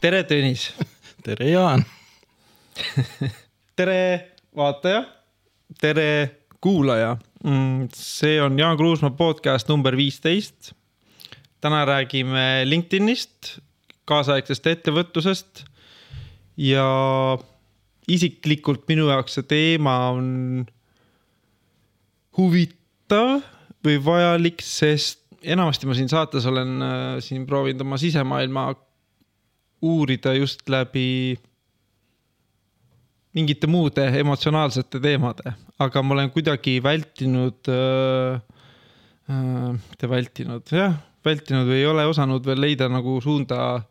tere, Tõnis. tere, Jaan. tere, vaataja. tere, kuulaja. Mm, see on Jaan Kruusmaa podcast number viisteist. täna räägime LinkedInist, kaasaegsest ettevõtlusest ja isiklikult minu jaoks see teema on huvitav või vajalik, sest enamasti ma siin saates olen äh, siin proovinud oma sisemaailma uurida just läbi mingite muude emotsionaalsete teemade, aga ma olen kuidagi vältinud äh,, äh, mitte vältinud, jah, vältinud või ei ole osanud veel leida nagu suunda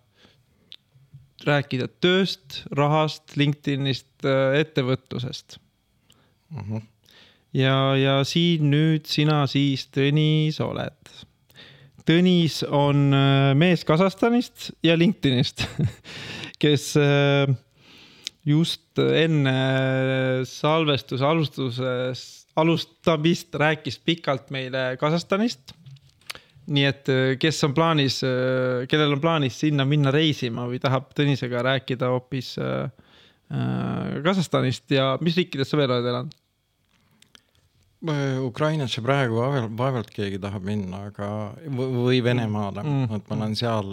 rääkida tööst, rahast, LinkedInist äh,, ettevõtlusest. Mhm. -huh. ja, ja siin nüüd sina siis, Tõnis, oled Tõnis on äh, mees Kasahstanist ja LinkedInist, kes äh, just enne salvestuse alustuses, alustamist rääkis pikalt meile Kasahstanist. nii et äh, kes on plaanis, kellel on plaanis sinna minna reisima või tahab Tõnisega rääkida hoopis Kasahstanist ja mis riikides sa veel oled elanud? Ukrainasse praegu vaevalt keegi tahab minna, aga või Venemaale mm., et ma olen seal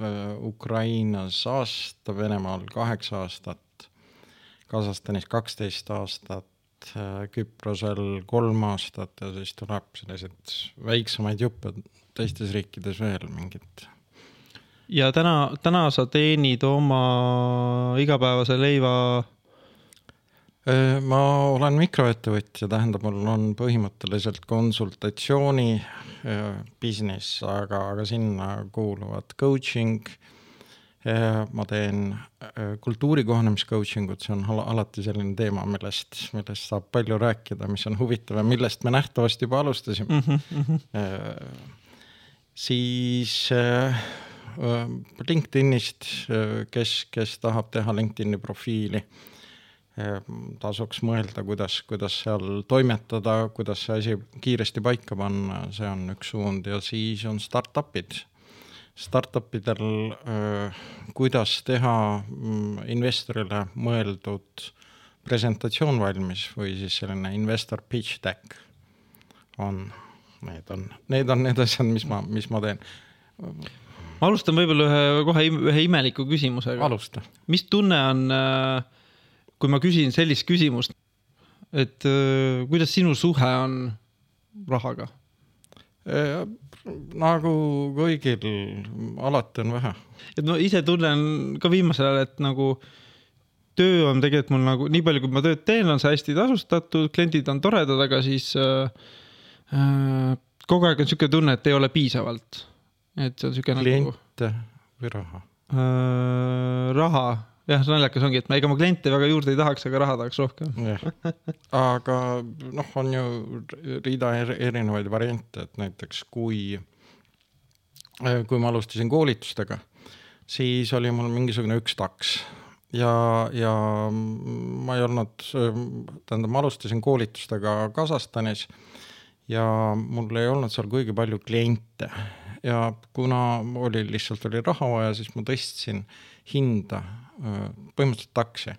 äh, Ukrainas aasta, Venemaal kaheksa aastat, Kasahstanis kaksteist aastat, äh, Küprosel kolm aastat ja siis tuleb selliseid väiksemaid juppe teistes riikides veel mingit. ja täna, täna sa teenid oma igapäevase leiva Äh, ma olen mikroettevõtja, tähendab, mul on põhimõtteliselt konsultatsiooni äh, business, aga, aga sinna kuuluvad coaching. Äh, ma teen kultuuri kohanemis coaching ut, see on alati selline teema, millest, millest saab palju rääkida, mis on huvitav ja millest me nähtavasti juba alustasime mm. -hmm. siis LinkedInist, kes, kes tahab teha LinkedIni profiili tasuks mõelda, kuidas, kuidas seal toimetada, kuidas see asi kiiresti paika panna, see on üks suund ja siis on startup'id. Startup idel, kuidas teha mm, investorile mõeldud presentatsioon valmis või siis selline investor pitch deck on, need on, need on need asjad, mis ma, mis ma teen. ma alustan võib-olla ühe kohe ühe imeliku küsimusega. alusta. mis tunne on äh kui ma küsin sellist küsimust, et äh, kuidas sinu suhe on rahaga? Äh, nagu kõigil, alati on vähe. et ma ise tunnen ka viimasel ajal, et nagu töö on tegelikult mul nagu nii palju, kui ma tööd teen, on see hästi tasustatud, kliendid on toredad, aga siis äh, äh, kogu aeg on sihuke tunne, et ei ole piisavalt. et see on sihuke nagu. kliente või raha äh,? raha jah, naljakas ongi, et ma, ega ma kliente väga juurde ei tahaks, aga raha tahaks rohkem. aga noh, on ju rida erinevaid variante, et näiteks kui, äh, kui ma alustasin koolitustega, siis oli mul mingisugune üks taks. Ja, ja ma ei olnud, tähendab, ma alustasin koolitustega Kasahstanis ja mul ei olnud seal kuigi palju kliente. Ja kuna oli lihtsalt oli raha vaja, siis ma tõstsin hinda põhimõtteliselt taksi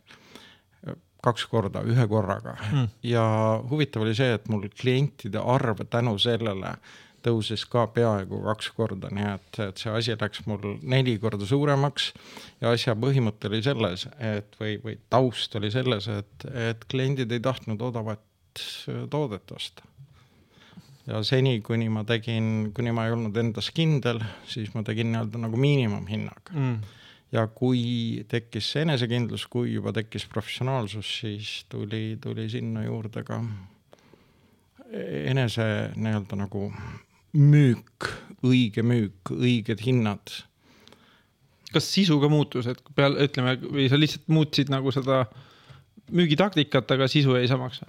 kaks korda ühe korraga mm. ja huvitav oli see, et mul klientide arv tänu sellele tõusis ka peaaegu kaks korda, nii et, et see asi läks mul neli korda suuremaks. ja asja põhimõte oli selles, et või, või taust oli selles, et, et kliendid ei tahtnud odavat toodet osta. ja seni, kuni ma tegin, kuni ma ei olnud endas kindel, siis ma tegin nii-öelda nagu miinimumhinnaga mm ja kui tekkis see enesekindlus, kui juba tekkis professionaalsus, siis tuli, tuli sinna juurde ka enese nii-öelda nagu müük, õige müük, õiged hinnad. kas sisu ka muutus, et peale, ütleme, või sa lihtsalt muutsid nagu seda müügitaktikat, aga sisu jäi samaks?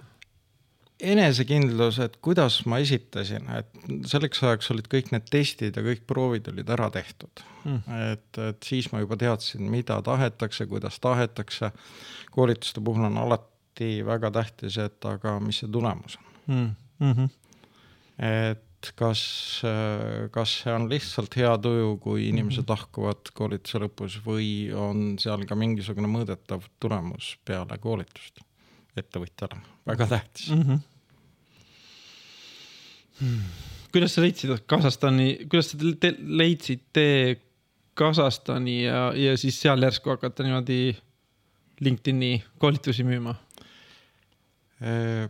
Enesekindlus, et kuidas ma esitasin, et selleks ajaks olid kõik need testid ja kõik proovid olid ära tehtud mm.. et, et siis ma juba teadsin, mida tahetakse, kuidas tahetakse. koolituste puhul on alati väga tähtis, et aga mis see tulemus on mm. -hmm. et kas, kas see on lihtsalt hea tuju, kui inimesed lahkuvad koolituse lõpus või on seal ka mingisugune mõõdetav tulemus peale koolitust ettevõtjale, väga tähtis mm. -hmm. Kuidas sa leidsid Kasahstani, kuidas sa te leidsid tee Kasahstani ja, ja siis seal järsku hakata niimoodi LinkedIni koolitusi müüma? Äh,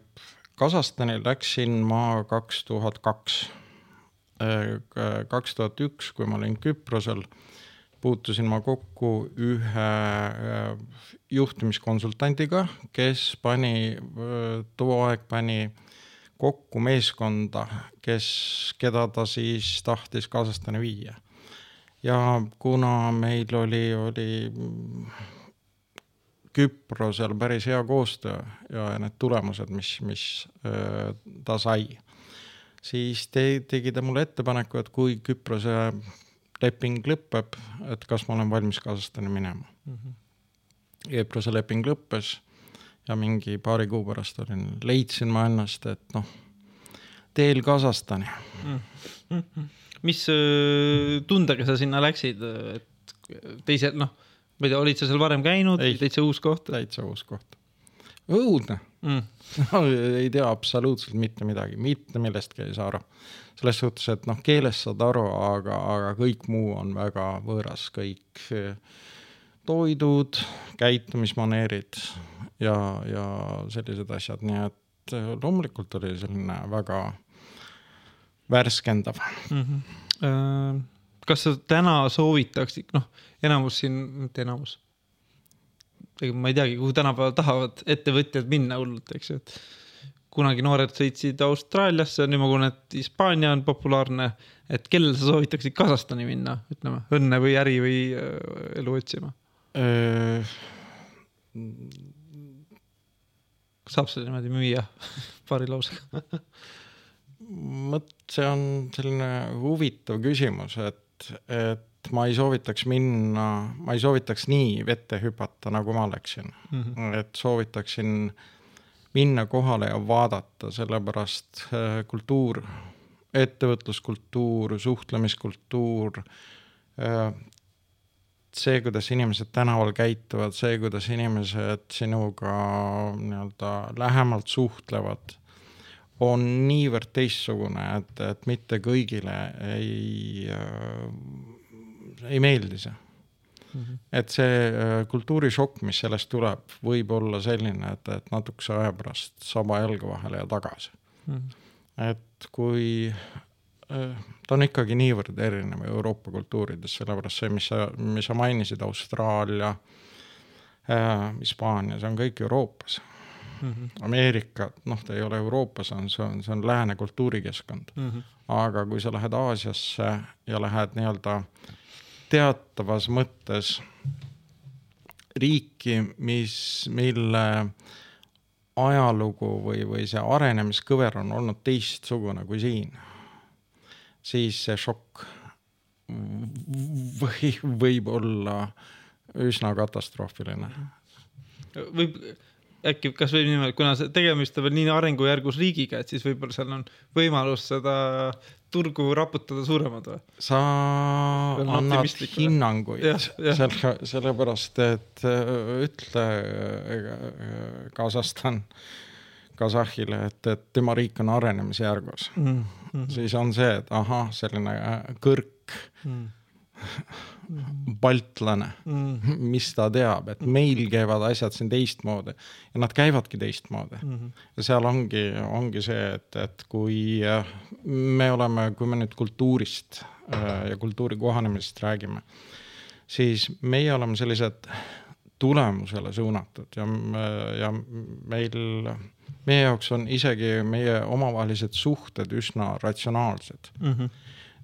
Kasahstani läksin ma kaks tuhat kaks. Äh, kaks tuhat üks, kui ma olin Küprosel, puutusin ma kokku ühe äh, juhtimiskonsultandiga, kes pani, too aeg pani kokku meeskonda, kes, keda ta siis tahtis Kasahstani viia. ja kuna meil oli, oli Küprosel päris hea koostöö ja need tulemused, mis, mis äh, ta sai, siis te, tegi ta mulle ettepaneku, et kui Küprose leping lõpeb, et kas ma olen valmis Kasahstani minema mm. -hmm. Küprose leping lõppes ja mingi paari kuu pärast olin, leidsin ma ennast, et noh, teel Kasahstani mm. -hmm. mis äh, tundega sa sinna läksid, et teise, noh ma ei tea, olid sa seal varem käinud, täitsa uus koht? täitsa uus koht. õudne mm. no, ei tea absoluutselt mitte midagi, mitte millestki ei saa aru. selles suhtes, et noh, keelest saad aru, aga, aga kõik muu on väga võõras, kõik eh, toidud, käitumismaneerid ja, ja sellised asjad, nii et eh, loomulikult oli selline väga värskendav mm. -hmm. kas sa täna soovitaksid, noh enamus siin, mitte enamus. ma ei teagi, kuhu tänapäeval tahavad ettevõtjad minna hullult, eks ju, et kunagi noored sõitsid Austraaliasse, nüüd ma kuulen, et Hispaania on populaarne. et kellele sa soovitaksid Kasahstani minna, ütleme, õnne või äri või äh, elu otsima äh...? Saab seda niimoodi müüa paari lausega vot see on selline huvitav küsimus, et, et ma ei soovitaks minna, ma ei soovitaks nii vette hüpata, nagu ma läksin mm. -hmm. et soovitaksin minna kohale ja vaadata, sellepärast äh, kultuur, ettevõtluskultuur, suhtlemiskultuur, äh, see, kuidas inimesed tänaval käituvad, see, kuidas inimesed sinuga nii-öelda lähemalt suhtlevad, on niivõrd teistsugune, et, et mitte kõigile ei äh, ei meeldi see mm. -hmm. et see äh, kultuurishokk, mis sellest tuleb, võib olla selline, et, et natukese aja pärast saba jalge vahele ja tagasi mm. -hmm. et kui ta on ikkagi niivõrd erinev Euroopa kultuurides, sellepärast see, mis sa, mis sa mainisid, Austraalia äh,, Hispaania, see on kõik Euroopas mm. -hmm. Ameerika, noh, ta ei ole Euroopas, on, see on, see on lääne kultuurikeskkond mm. -hmm. aga kui sa lähed Aasiasse ja lähed nii-öelda äh, teatavas mõttes riiki, mis, mille ajalugu või, või see arενemiskõver on olnud teistsugune kui siin, siis see šokk või, võib olla üsna katastroofiline. võib äkki, kas võib niimoodi, kuna see tegemist on veel nii arengujärgus riigiga, et siis võib-olla seal on võimalus seda turgu raputada suuremad või? sa annad hinnanguid, selle, sellepärast et äh, ütle äh, Kasahstan Kasahhile, et, et tema riik on arenemisjärgus mm. -hmm. siis on see, et ahah, selline äh, kõrk mm baltlane mm, -hmm. mis ta teab, et meil käivad asjad siin teistmoodi ja nad käivadki teistmoodi mm. -hmm. ja seal ongi, ongi see, et, et kui äh, me oleme, kui me nüüd kultuurist äh, ja kultuuri kohanemisest räägime, siis meie oleme sellised tulemusele suunatud ja, ja meil, meie jaoks on isegi meie omavahelised suhted üsna ratsionaalsed mm. -hmm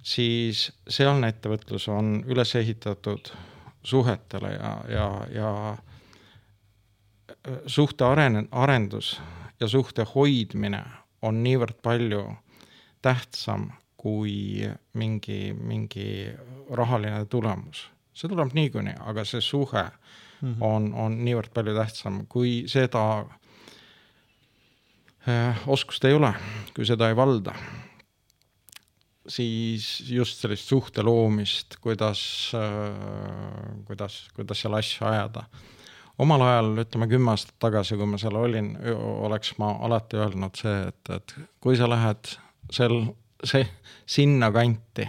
siis sealne ettevõtlus on üles ehitatud suhetele ja, ja, ja äh, suhte arene-, arendus ja suhte hoidmine on niivõrd palju tähtsam kui mingi, mingi rahaline tulemus. see tuleb niikuinii, aga see suhe mm -hmm. on, on niivõrd palju tähtsam, kui seda äh, oskust ei ole, kui seda ei valda siis just sellist suhte loomist, kuidas, kuidas, kuidas seal asju ajada. omal ajal, ütleme kümme aastat tagasi, kui ma seal olin, oleks ma alati öelnud see, et, et kui sa lähed sel, see, sinna kanti,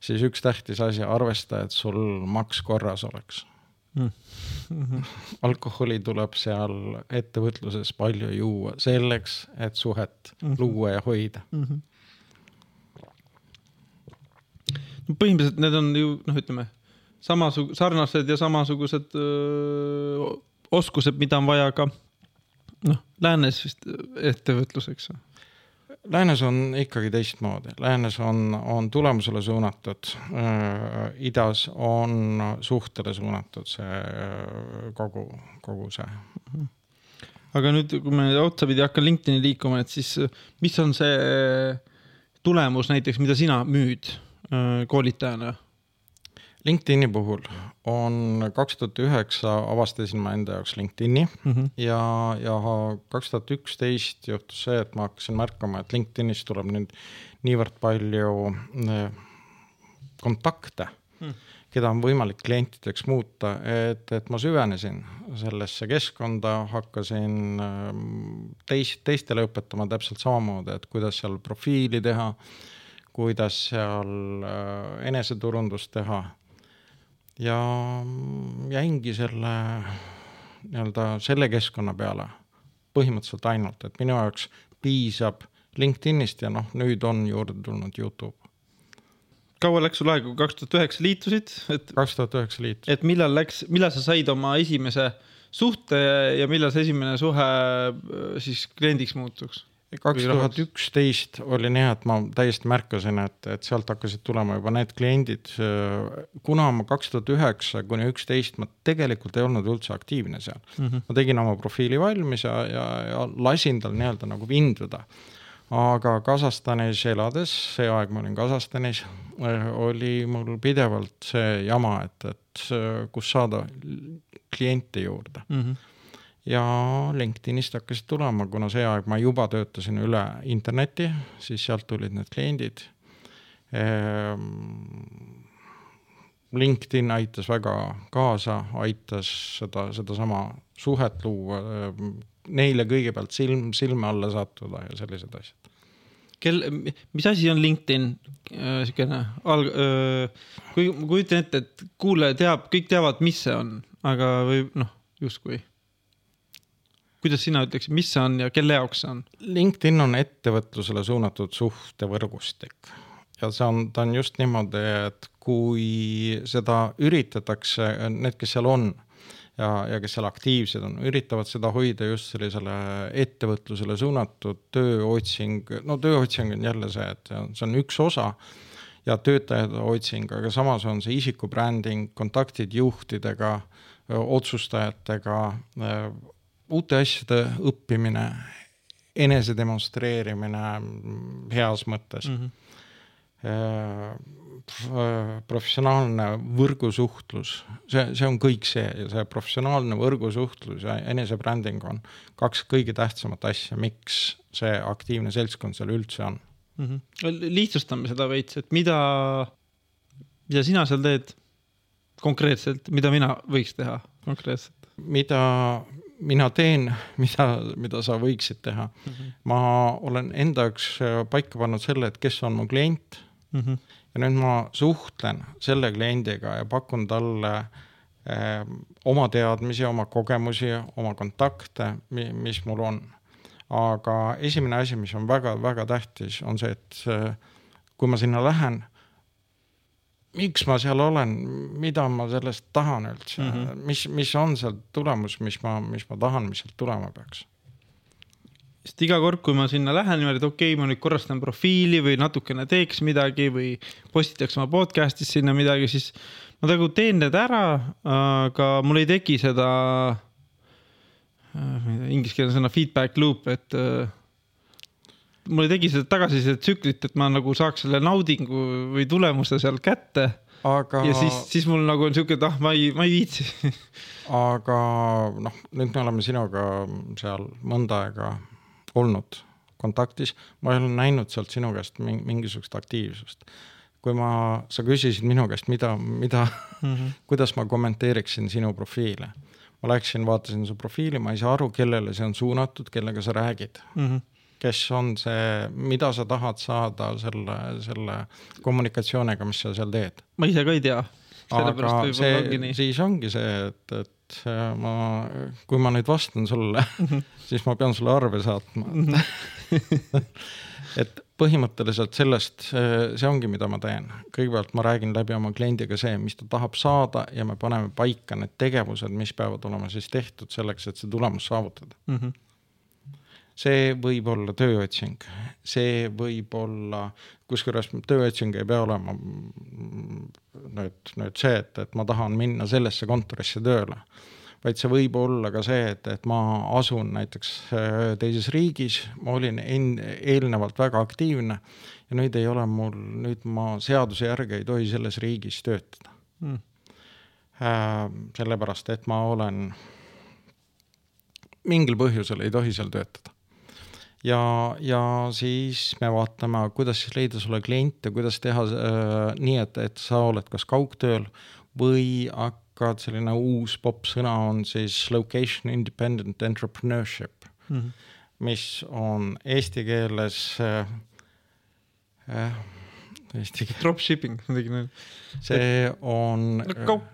siis üks tähtis asi, arvesta, et sul maks korras oleks. alkoholi tuleb seal ettevõtluses palju juua selleks, et suhet mm -hmm. luua ja hoida mm. -hmm põhimõtteliselt need on ju noh, ütleme samasug-, sarnased ja samasugused öö, oskused, mida on vaja ka noh, läänes vist ettevõtluseks. Läänes on ikkagi teistmoodi, läänes on, on tulemusele suunatud äh,, idas on suhtele suunatud see kogu, kogu see. aga nüüd, kui me otsapidi hakkan LinkedIni liikuma, et siis mis on see tulemus näiteks, mida sina müüd Äh, koolitajana? LinkedIni puhul on kaks tuhat üheksa avastasin ma enda jaoks LinkedIni mm -hmm. ja, ja kaks tuhat üksteist juhtus see, et ma hakkasin märkama, et LinkedInis tuleb nüüd niivõrd palju äh, kontakte mm., keda on võimalik klientideks muuta, et, et ma süvenesin sellesse keskkonda, hakkasin ähm, teist, teistele õpetama täpselt samamoodi, et kuidas seal profiili teha kuidas seal äh, eneseturundust teha. Ja jäingi selle nii-öelda selle keskkonna peale põhimõtteliselt ainult, et minu jaoks piisab LinkedInist ja noh, nüüd on juurde tulnud Youtube. kaua läks sul aega, kui kaks tuhat üheksa liitusid, et? kaks tuhat üheksa liitusin. et millal läks, millal sa said oma esimese suhte ja millal see esimene suhe äh, siis kliendiks muutuks? Kaks tuhat üksteist oli nii, et ma täiesti märkasin, et, et sealt hakkasid tulema juba need kliendid. kuna ma kaks tuhat üheksa kuni üksteist ma tegelikult ei olnud üldse aktiivne seal mm. -hmm. ma tegin oma profiili valmis ja, ja, ja lasin tal nii-öelda nagu vinduda. aga Kasahstanis elades, see aeg ma olin Kasahstanis, oli mul pidevalt see jama, et, et kus saada kliente juurde mm. -hmm ja LinkedInist hakkasid tulema, kuna see aeg ma juba töötasin üle interneti, siis sealt tulid need kliendid. Ehm, LinkedIn aitas väga kaasa, aitas seda, sedasama suhet luua, ehm, neile kõigepealt silm, silme alla sattuda ja sellised asjad. kel, mis asi on LinkedIn äh,, siukene alg-, äh, kui ma kujutan ette, et kuulaja teab, kõik teavad, mis see on, aga või noh, justkui kuidas sina ütleksid, mis see on ja kelle jaoks see on? LinkedIn on ettevõtlusele suunatud suhtevõrgustik ja see on, ta on just niimoodi, et kui seda üritatakse, need, kes seal on ja, ja kes seal aktiivsed on, üritavad seda hoida just sellisele ettevõtlusele suunatud tööotsing, no tööotsing on jälle see, et see on üks osa ja töötajate otsing, aga samas on see isikubränding, kontaktid juhtidega, otsustajatega, uute asjade õppimine, enese demonstreerimine heas mõttes mm. -hmm professionaalne võrgusuhtlus, see, see on kõik see ja see professionaalne võrgusuhtlus ja enesebränding on kaks kõige tähtsamat asja, miks see aktiivne seltskond seal üldse on mm. -hmm. lihtsustame seda veits, et mida, mida sina seal teed konkreetselt, mida mina võiks teha konkreetselt? mida mina teen, mida, mida sa võiksid teha mm. -hmm. ma olen enda jaoks äh, paika pannud selle, et kes on mu klient mm. -hmm. ja nüüd ma suhtlen selle kliendiga ja pakun talle eh, oma teadmisi, oma kogemusi, oma kontakte, mis mul on. aga esimene asi, mis on väga-väga tähtis, on see, et äh, kui ma sinna lähen miks ma seal olen, mida ma sellest tahan üldse mm, -hmm. mis, mis on seal tulemus, mis ma, mis ma tahan, mis sealt tulema peaks? sest iga kord, kui ma sinna lähen niimoodi, et okei okay,, ma nüüd korrastan profiili või natukene teeks midagi või postitaks oma podcast'is sinna midagi, siis ma nagu teen need ära, aga mul ei teki seda äh, ingliskeelne sõna feedback loop, et äh, mul ei tegi seda tagasisidet tsüklit, et ma nagu saaks selle naudingu või tulemuse seal kätte aga. ja siis, siis mul nagu on siuke, et ah, ma ei, ma ei viitsi aga noh, nüüd me oleme sinuga seal mõnda aega olnud kontaktis, ma ei ole näinud sealt sinu käest mingisugust aktiivsust. kui ma, sa küsisid minu käest, mida, mida mm, -hmm. kuidas ma kommenteeriksin sinu profiile. ma läksin, vaatasin su profiili, ma ei saa aru, kellele see on suunatud, kellega sa räägid mm. -hmm kes on see, mida sa tahad saada selle, selle kommunikatsiooniga, mis sa seal teed? ma ise ka ei tea. aga see, siis ongi see, et, et ma, kui ma nüüd vastan sulle mm, -hmm. siis ma pean sulle arve saatma mm. -hmm. et põhimõtteliselt sellest, see ongi, mida ma teen. kõigepealt ma räägin läbi oma kliendiga see, mis ta tahab saada ja me paneme paika need tegevused, mis peavad olema siis tehtud selleks, et see tulemus saavutada mm. -hmm see võib olla tööotsing, see võib olla, kusjuures tööotsing ei pea olema nüüd, nüüd see, et, et ma tahan minna sellesse kontorisse tööle, vaid see võib olla ka see, et, et ma asun näiteks äh, teises riigis, ma olin en-, eelnevalt väga aktiivne ja nüüd ei ole mul, nüüd ma seaduse järgi ei tohi selles riigis töötada. Mm.. Sellepärast, et ma olen mingil põhjusel ei tohi seal töötada ja, ja siis me vaatame, kuidas siis leida sulle kliente, kuidas teha äh, nii, et, et sa oled kas kaugtööl või hakkad, selline uus popp sõna on siis location independent entrepreneurship mm, -hmm. mis on eesti keeles äh, äh, eesti keeles. Dropshipping, midagi nii. see on no, kaug,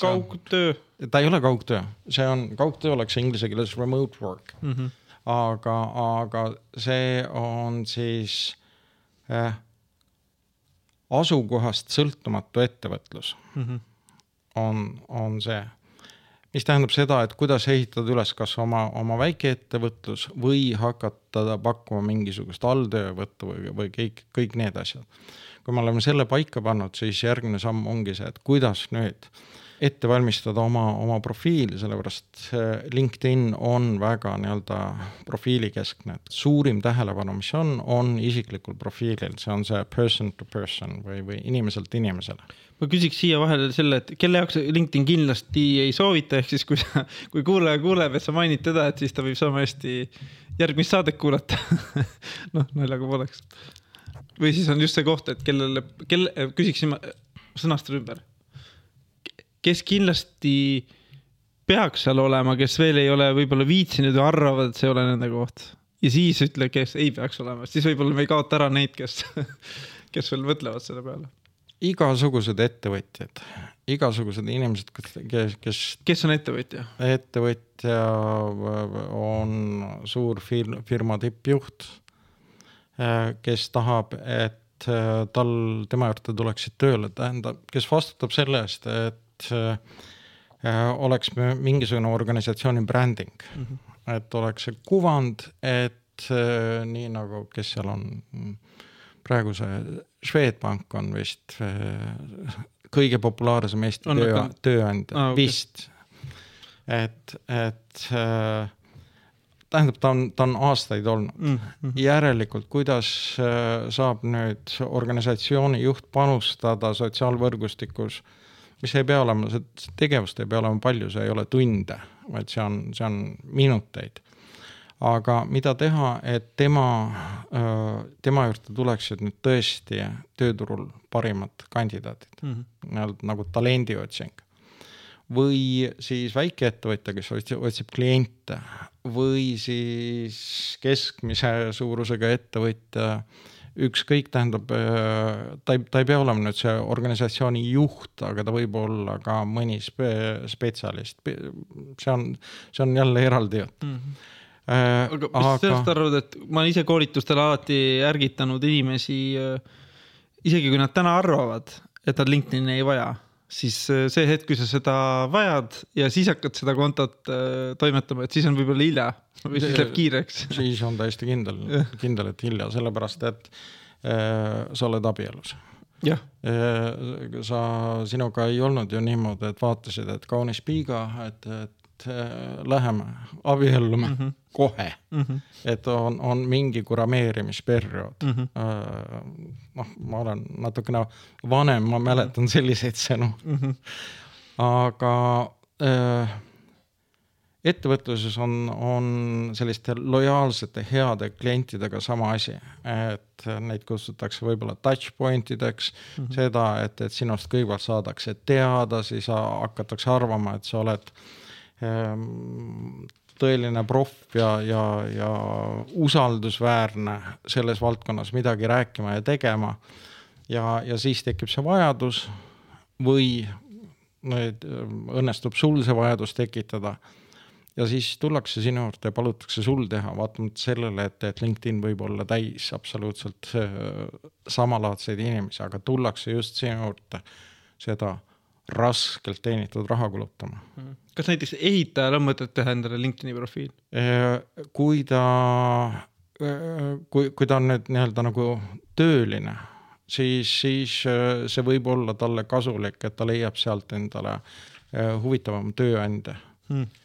kaugtöö. ta ei ole kaugtöö, see on, kaugtöö oleks inglise keeles remote work mm. -hmm aga, aga see on siis äh, asukohast sõltumatu ettevõtlus mm. -hmm. on, on see, mis tähendab seda, et kuidas ehitada üles kas oma, oma väikeettevõtlus või hakata pakkuma mingisugust alltöövõttu või, või kõik, kõik need asjad. kui me oleme selle paika pannud, siis järgmine samm ongi see, et kuidas nüüd äh, ette valmistada oma, oma profiili, sellepärast LinkedIn on väga nii-öelda profiilikeskne, et suurim tähelepanu, mis on, on isiklikul profiilil, see on see person to person või, või inimeselt inimesele. ma küsiks siia vahele selle, et kelle jaoks LinkedIn kindlasti ei soovita, ehk siis kui sa, kui kuulaja kuuleb, et sa mainid teda, et siis ta võib sama hästi järgmist saadet kuulata noh, naljaga pooleks. või siis on just see koht, et kellele, kelle, küsiksin, sõnastada ümber kes kindlasti peaks seal olema, kes veel ei ole võib-olla viitsinud ja arvavad, et see ei ole nende koht. ja siis ütle, kes ei peaks olema, siis võib-olla me ei kaota ära neid, kes, kes veel mõtlevad selle peale. igasugused ettevõtjad, igasugused inimesed, kes, kes. kes on ettevõtja? ettevõtja on suur firma, firma tippjuht, kes tahab, et tal, tema juurde tuleksid tööle, tähendab, kes vastutab selle eest, et et äh, oleks mingisugune organisatsiooni bränding mm, -hmm. et oleks see kuvand, et äh, nii nagu, kes seal on, praegu see Swedbank on vist äh, kõige populaarsem Eesti on, töö, tööandja ah, okay. vist. et, et äh, tähendab, ta on, ta on aastaid olnud mm. -hmm. järelikult, kuidas äh, saab nüüd organisatsiooni juht panustada sotsiaalvõrgustikus äh, mis ei pea olema, see tegevust ei pea olema palju, see ei ole tunde, vaid see on, see on minuteid. aga mida teha, et tema, tema juurde tuleksid nüüd tõesti tööturul parimad kandidaadid mm -hmm., nii-öelda nagu talendiotsing. või siis väikeettevõtja, kes otsib kliente või siis keskmise suurusega ettevõtja ükskõik, tähendab, äh, ta ei, ta ei pea olema nüüd see organisatsiooni juht, aga ta võib olla ka mõni spe-, spetsialist. see on, see on jälle eraldi jutt mm. -hmm aga mis aga... sellest arvad, et ma olen ise koolitustel alati ärgitanud inimesi, äh, isegi kui nad täna arvavad, et nad LinkedIn'i ei vaja, siis äh, see hetk, kui sa seda vajad ja siis hakkad seda kontot äh, toimetama, et siis on võib-olla hilja või siis läheb kiireks. siis on täiesti kindel, kindel, et hilja, sellepärast et äh, sa oled abielus. jah äh,. sa, sinuga ei olnud ju niimoodi, et vaatasid, et kaunis piiga, et, et läheme, abiellume mm. -hmm kohe mm, -hmm. et on, on mingi kurameerimisperiood mm. -hmm. noh, ma olen natukene vanem, ma mäletan selliseid sõnu mm. -hmm. aga äh, ettevõtluses on, on selliste lojaalsete heade klientidega sama asi, et neid kutsutakse võib-olla touch point ideks mm, -hmm. seda, et, et sinust kõigepealt saadakse teada, siis hakatakse arvama, et sa oled ähm, tõeline proff ja, ja, ja usaldusväärne selles valdkonnas midagi rääkima ja tegema. ja, ja siis tekib see vajadus või need, õnnestub sul see vajadus tekitada ja siis tullakse sinu juurde ja palutakse sul teha, vaatamata sellele, et, et LinkedIn võib olla täis absoluutselt äh, samalaadseid inimesi, aga tullakse just sinu juurde seda raskelt teenitud raha kulutama. Mhm. Kas näiteks ehitajal on mõtet teha endale LinkedIni profiil? Äh, kui ta, äh, kui, kui ta on nüüd nii-öelda nagu tööline, siis, siis see võib olla talle kasulik, et ta leiab sealt endale huvitavama tööandja hmm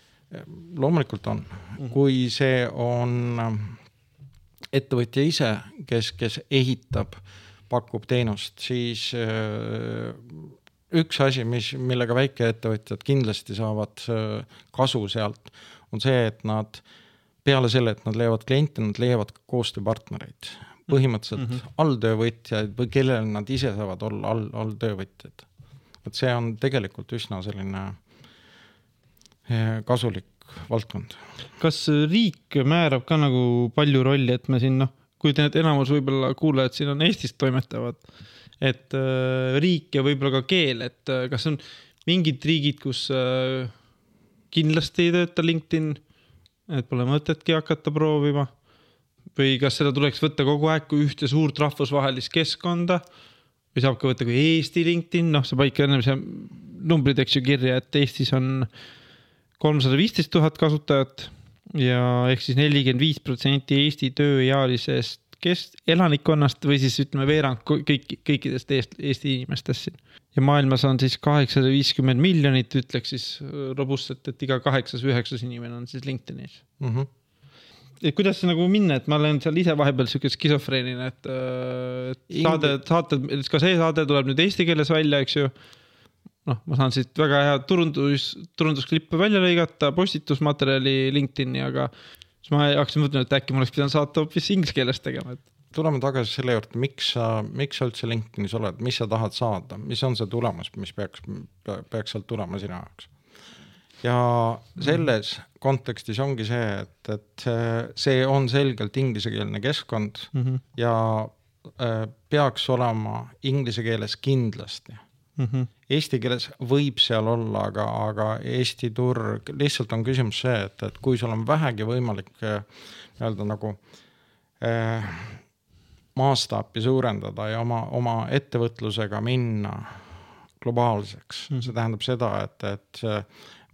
loomulikult on, mhm. kui see on ähm, ettevõtja ise, kes, kes ehitab, pakub teenust, siis äh, üks asi, mis, millega väikeettevõtjad kindlasti saavad äh, kasu sealt, on see, et nad peale selle, et nad leiavad kliente, nad leiavad ka koostööpartnereid. põhimõtteliselt mm -hmm. alltöövõtjaid või kellele nad ise saavad olla all, alltöövõtjad. et see on tegelikult üsna selline Eh, kasulik valdkond. kas riik määrab ka nagu palju rolli, et me siin noh, kujutan ette, enamus võib-olla kuulajad siin on Eestist toimetavad, et äh, riik ja võib-olla ka keel, et äh, kas on mingid riigid, kus äh, kindlasti ei tööta LinkedIn, et pole mõtetki hakata proovima? Või kas seda tuleks võtta kogu aeg kui ühte suurt rahvusvahelist keskkonda? Või saab ka võtta kui Eesti LinkedIn, noh, sa panid ka enne see numbrid, eks ju, kirja, et Eestis on kolmsada viisteist tuhat kasutajat ja ehk siis nelikümmend viis protsenti Eesti tööealisest kes-, elanikkonnast või siis ütleme veerand kõik, kõikidest Eest, Eesti inimestest siin. ja maailmas on siis kaheksasada viiskümmend miljonit, ütleks siis robustselt, et iga kaheksas või üheksas inimene on siis LinkedInis mm. -hmm et kuidas nagu minna, et ma olen seal ise vahepeal sihuke skisofreenine, et, et saade, saated, ka see saade tuleb nüüd eesti keeles välja, eks ju noh, ma saan siit väga hea turundus, turundusklippe välja lõigata, postitusmaterjali LinkedIn'i, aga siis ma hakkasin mõtlema, et äkki ma oleks pidanud saate hoopis inglise keeles tegema, et tuleme tagasi selle juurde, miks sa, miks sa üldse LinkedInis oled, mis sa tahad saada, mis on see tulemus, mis peaks, peaks sealt tulema sinu jaoks? ja selles kontekstis ongi see, et, et see on selgelt inglisekeelne keskkond mm -hmm. ja äh, peaks olema inglise keeles kindlasti mm. -hmm. Eesti keeles võib seal olla, aga, aga Eesti turg, lihtsalt on küsimus see, et, et kui sul on vähegi võimalik eh, nii-öelda nagu eh, mastaapi suurendada ja oma, oma ettevõtlusega minna globaalseks mm, -hmm. see tähendab seda, et, et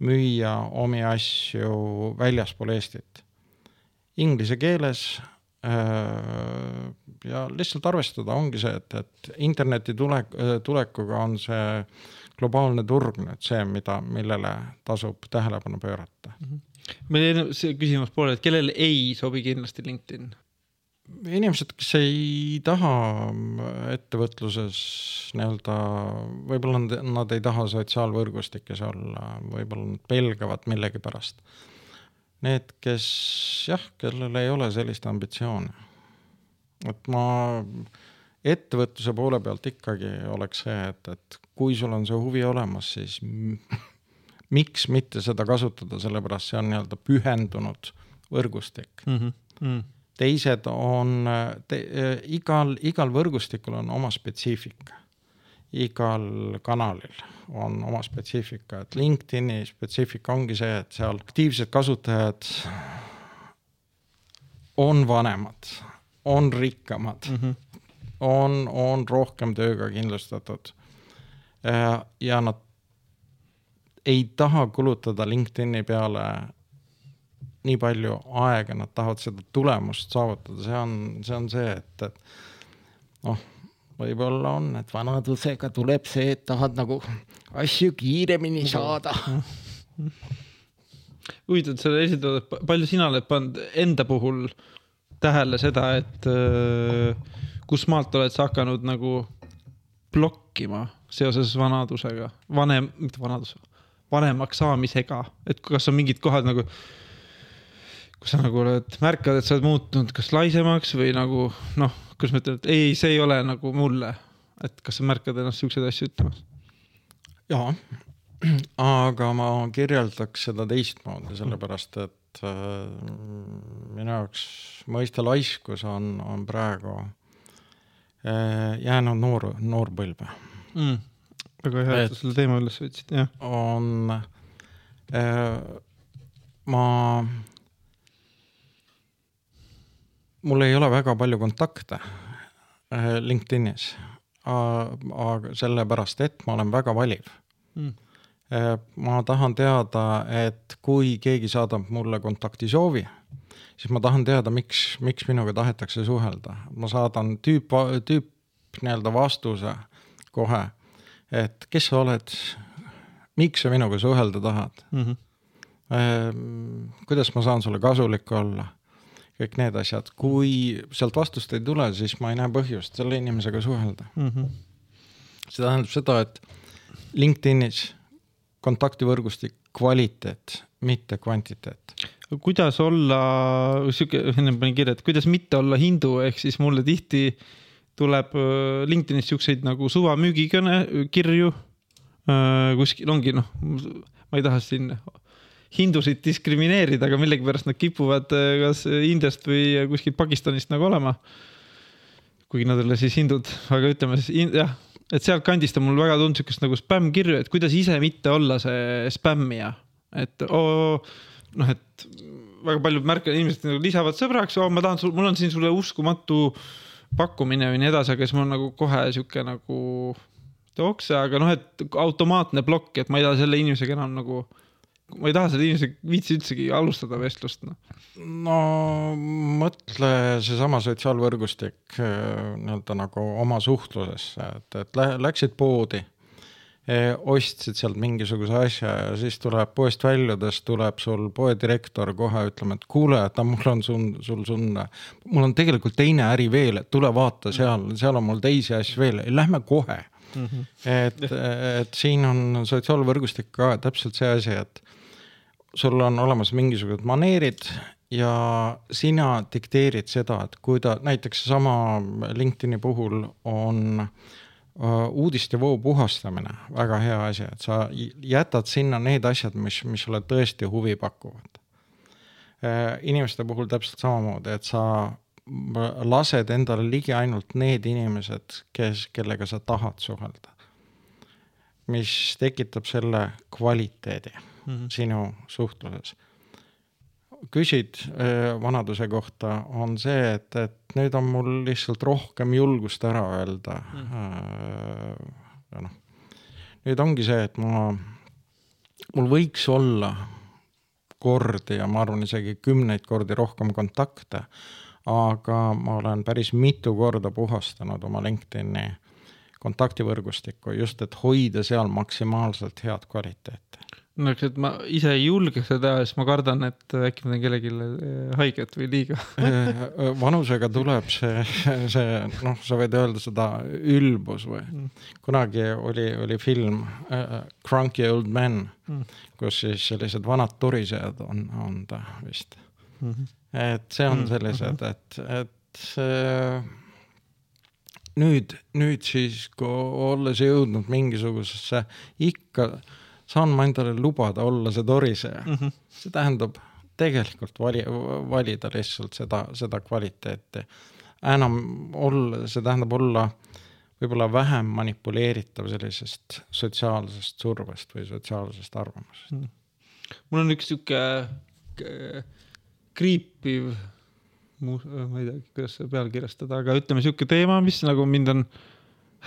müüa omi asju väljaspool Eestit. Inglise keeles Äh, ja lihtsalt arvestada ongi see, et, et interneti tulek, tulekuga on see globaalne turg nüüd see, mida, millele tasub tähelepanu pöörata mm. -hmm. meil jäi see küsimus pooleli, et kellele ei sobi kindlasti LinkedIn? inimesed, kes ei taha ettevõtluses nii-öelda, võib-olla nad, nad ei taha sotsiaalvõrgustikes olla, võib-olla nad pelgavad millegipärast need, kes jah, kellel ei ole sellist ambitsiooni. et ma ettevõtluse poole pealt ikkagi oleks see, et, et kui sul on see huvi olemas, siis miks mitte seda kasutada, sellepärast see on nii-öelda pühendunud võrgustik mm. -hmm. Mm. teised on te,, igal, igal võrgustikul on oma spetsiifika igal kanalil on oma spetsiifika, et LinkedIni spetsiifika ongi see, et seal aktiivsed kasutajad on vanemad, on rikkamad mm, -hmm. on, on rohkem tööga kindlustatud. ja nad ei taha kulutada LinkedIni peale nii palju aega, nad tahavad seda tulemust saavutada, see on, see on see, et, et noh võib-olla on, et vanadusega tuleb see, et tahad nagu asju kiiremini saada. huvitav, et sa esitad, palju sina oled pannud enda puhul tähele seda, et äh, kus maalt oled sa hakanud nagu blokkima seoses vanadusega, vanem, mitte vanadus, paremaks saamisega, et kas on mingid kohad nagu, kus sa nagu oled, märkad, et sa oled muutunud kas laisemaks või nagu noh, kus ma ütlen, et ei, see ei ole nagu mulle. et kas sa märkad ennast siukseid asju ütlemas? jaa, aga ma kirjeldaks seda teistmoodi, sellepärast et äh, minu jaoks mõiste laiskus on, on praegu äh, jäänud noor, noorpõlve mm väga hea, et sa selle teema üles võtsid, jah. on äh,, ma, mul ei ole väga palju kontakte äh, LinkedInis aga sellepärast, et ma olen väga valiv mm. ma tahan teada, et kui keegi saadab mulle kontaktisoovi, siis ma tahan teada, miks, miks minuga tahetakse suhelda. ma saadan tüüp, tüüp nii-öelda vastuse kohe et kes sa oled, miks sa minuga suhelda tahad mm? -hmm. kuidas ma saan sulle kasulik olla? Kõik need asjad, kui sealt vastust ei tule, siis ma ei näe põhjust selle inimesega suhelda mm. -hmm. see tähendab seda, et LinkedInis kontaktivõrgustik kvaliteet, mitte kvantiteet. kuidas olla, sihuke, enne panin kirja, et kuidas mitte olla hindu, ehk siis mulle tihti äh, tuleb äh, LinkedInis siukseid nagu suvamüügikõne, kirju. Äh, kuskil ongi noh, ma ei taha siin hindusid diskrimineerida, aga millegipärast nad kipuvad äh, kas Indiast või kuskilt Pakistanist nagu olema. kuigi nad ei ole siis hindud, aga ütleme siis jah, et sealtkandist on mul väga tulnud siukest nagu spämmkirju, et kuidas ise mitte olla see spämmija, et oo, noh, et väga paljud märkavad, inimesed nagu lisavad sõbraks, ma tahan sul, mul on siin sulle uskumatu äh, pakkumine või nii edasi, aga siis mul on nagu kohe sihuke nagu tooks, aga noh, et automaatne plokk, et ma ei taha selle inimesega enam nagu, ma ei taha selle inimesega viitsi üldsegi alustada vestlust no.. no mõtle seesama sotsiaalvõrgustik äh, nii-öelda nagu oma suhtlusesse, et, et läksid poodi ostsid sealt mingisuguse asja ja siis tuleb poest väljudes tuleb sul poedirektor kohe ütlema, et kuule, et mul on sul, sul, sul, mul on tegelikult teine äri veel, et tule vaata seal, seal on mul teisi asju veel, lähme kohe mm. -hmm. et, et siin on sotsiaalvõrgustik ka täpselt see asi, et sul on olemas mingisugused maneerid ja sina dikteerid seda, et kui ta näiteks seesama LinkedIni puhul on äh, uudistevoo puhastamine, väga hea asi, et sa jätad sinna need asjad, mis, mis sulle tõesti huvi pakuvad. Äh, inimeste puhul täpselt samamoodi, et sa lased endale ligi ainult need inimesed, kes, kellega sa tahad suhelda. mis tekitab selle kvaliteedi mm -hmm. sinu suhtluses küsid äh, vanaduse kohta, on see, et, et nüüd on mul lihtsalt rohkem julgust ära öelda mm.. ja noh, nüüd ongi see, et ma, mul võiks olla kordi ja ma arvan isegi kümneid kordi rohkem kontakte, aga ma olen päris mitu korda puhastanud oma LinkedIni kontaktivõrgustikku just, et hoida seal maksimaalselt head kvaliteeti no eks, et ma ise ei julge seda, siis ma kardan, et äkki ma teen kellelegi eh, haiget või liiga eh, vanusega tuleb see, see noh, sa võid öelda seda ülbus või mm. kunagi oli, oli film uh, Cranky Old Men mm., kus siis sellised vanad turisejad on, on ta vist mm. -hmm. et see on mm, sellised, mm -hmm. et, et uh, nüüd, nüüd siis, kui olles jõudnud mingisugusesse ikka saan ma endale lubada olla see toriseja mm. -hmm. see tähendab tegelikult vali, valida lihtsalt seda, seda kvaliteeti. enam olla, see tähendab olla võib-olla vähem manipuleeritav sellisest sotsiaalsest survest või sotsiaalsest arvamusest mm.. mul on üks sihuke kriipiv, ma ei tea, kuidas seda pealkirjastada, aga ütleme sihuke teema, mis nagu mind on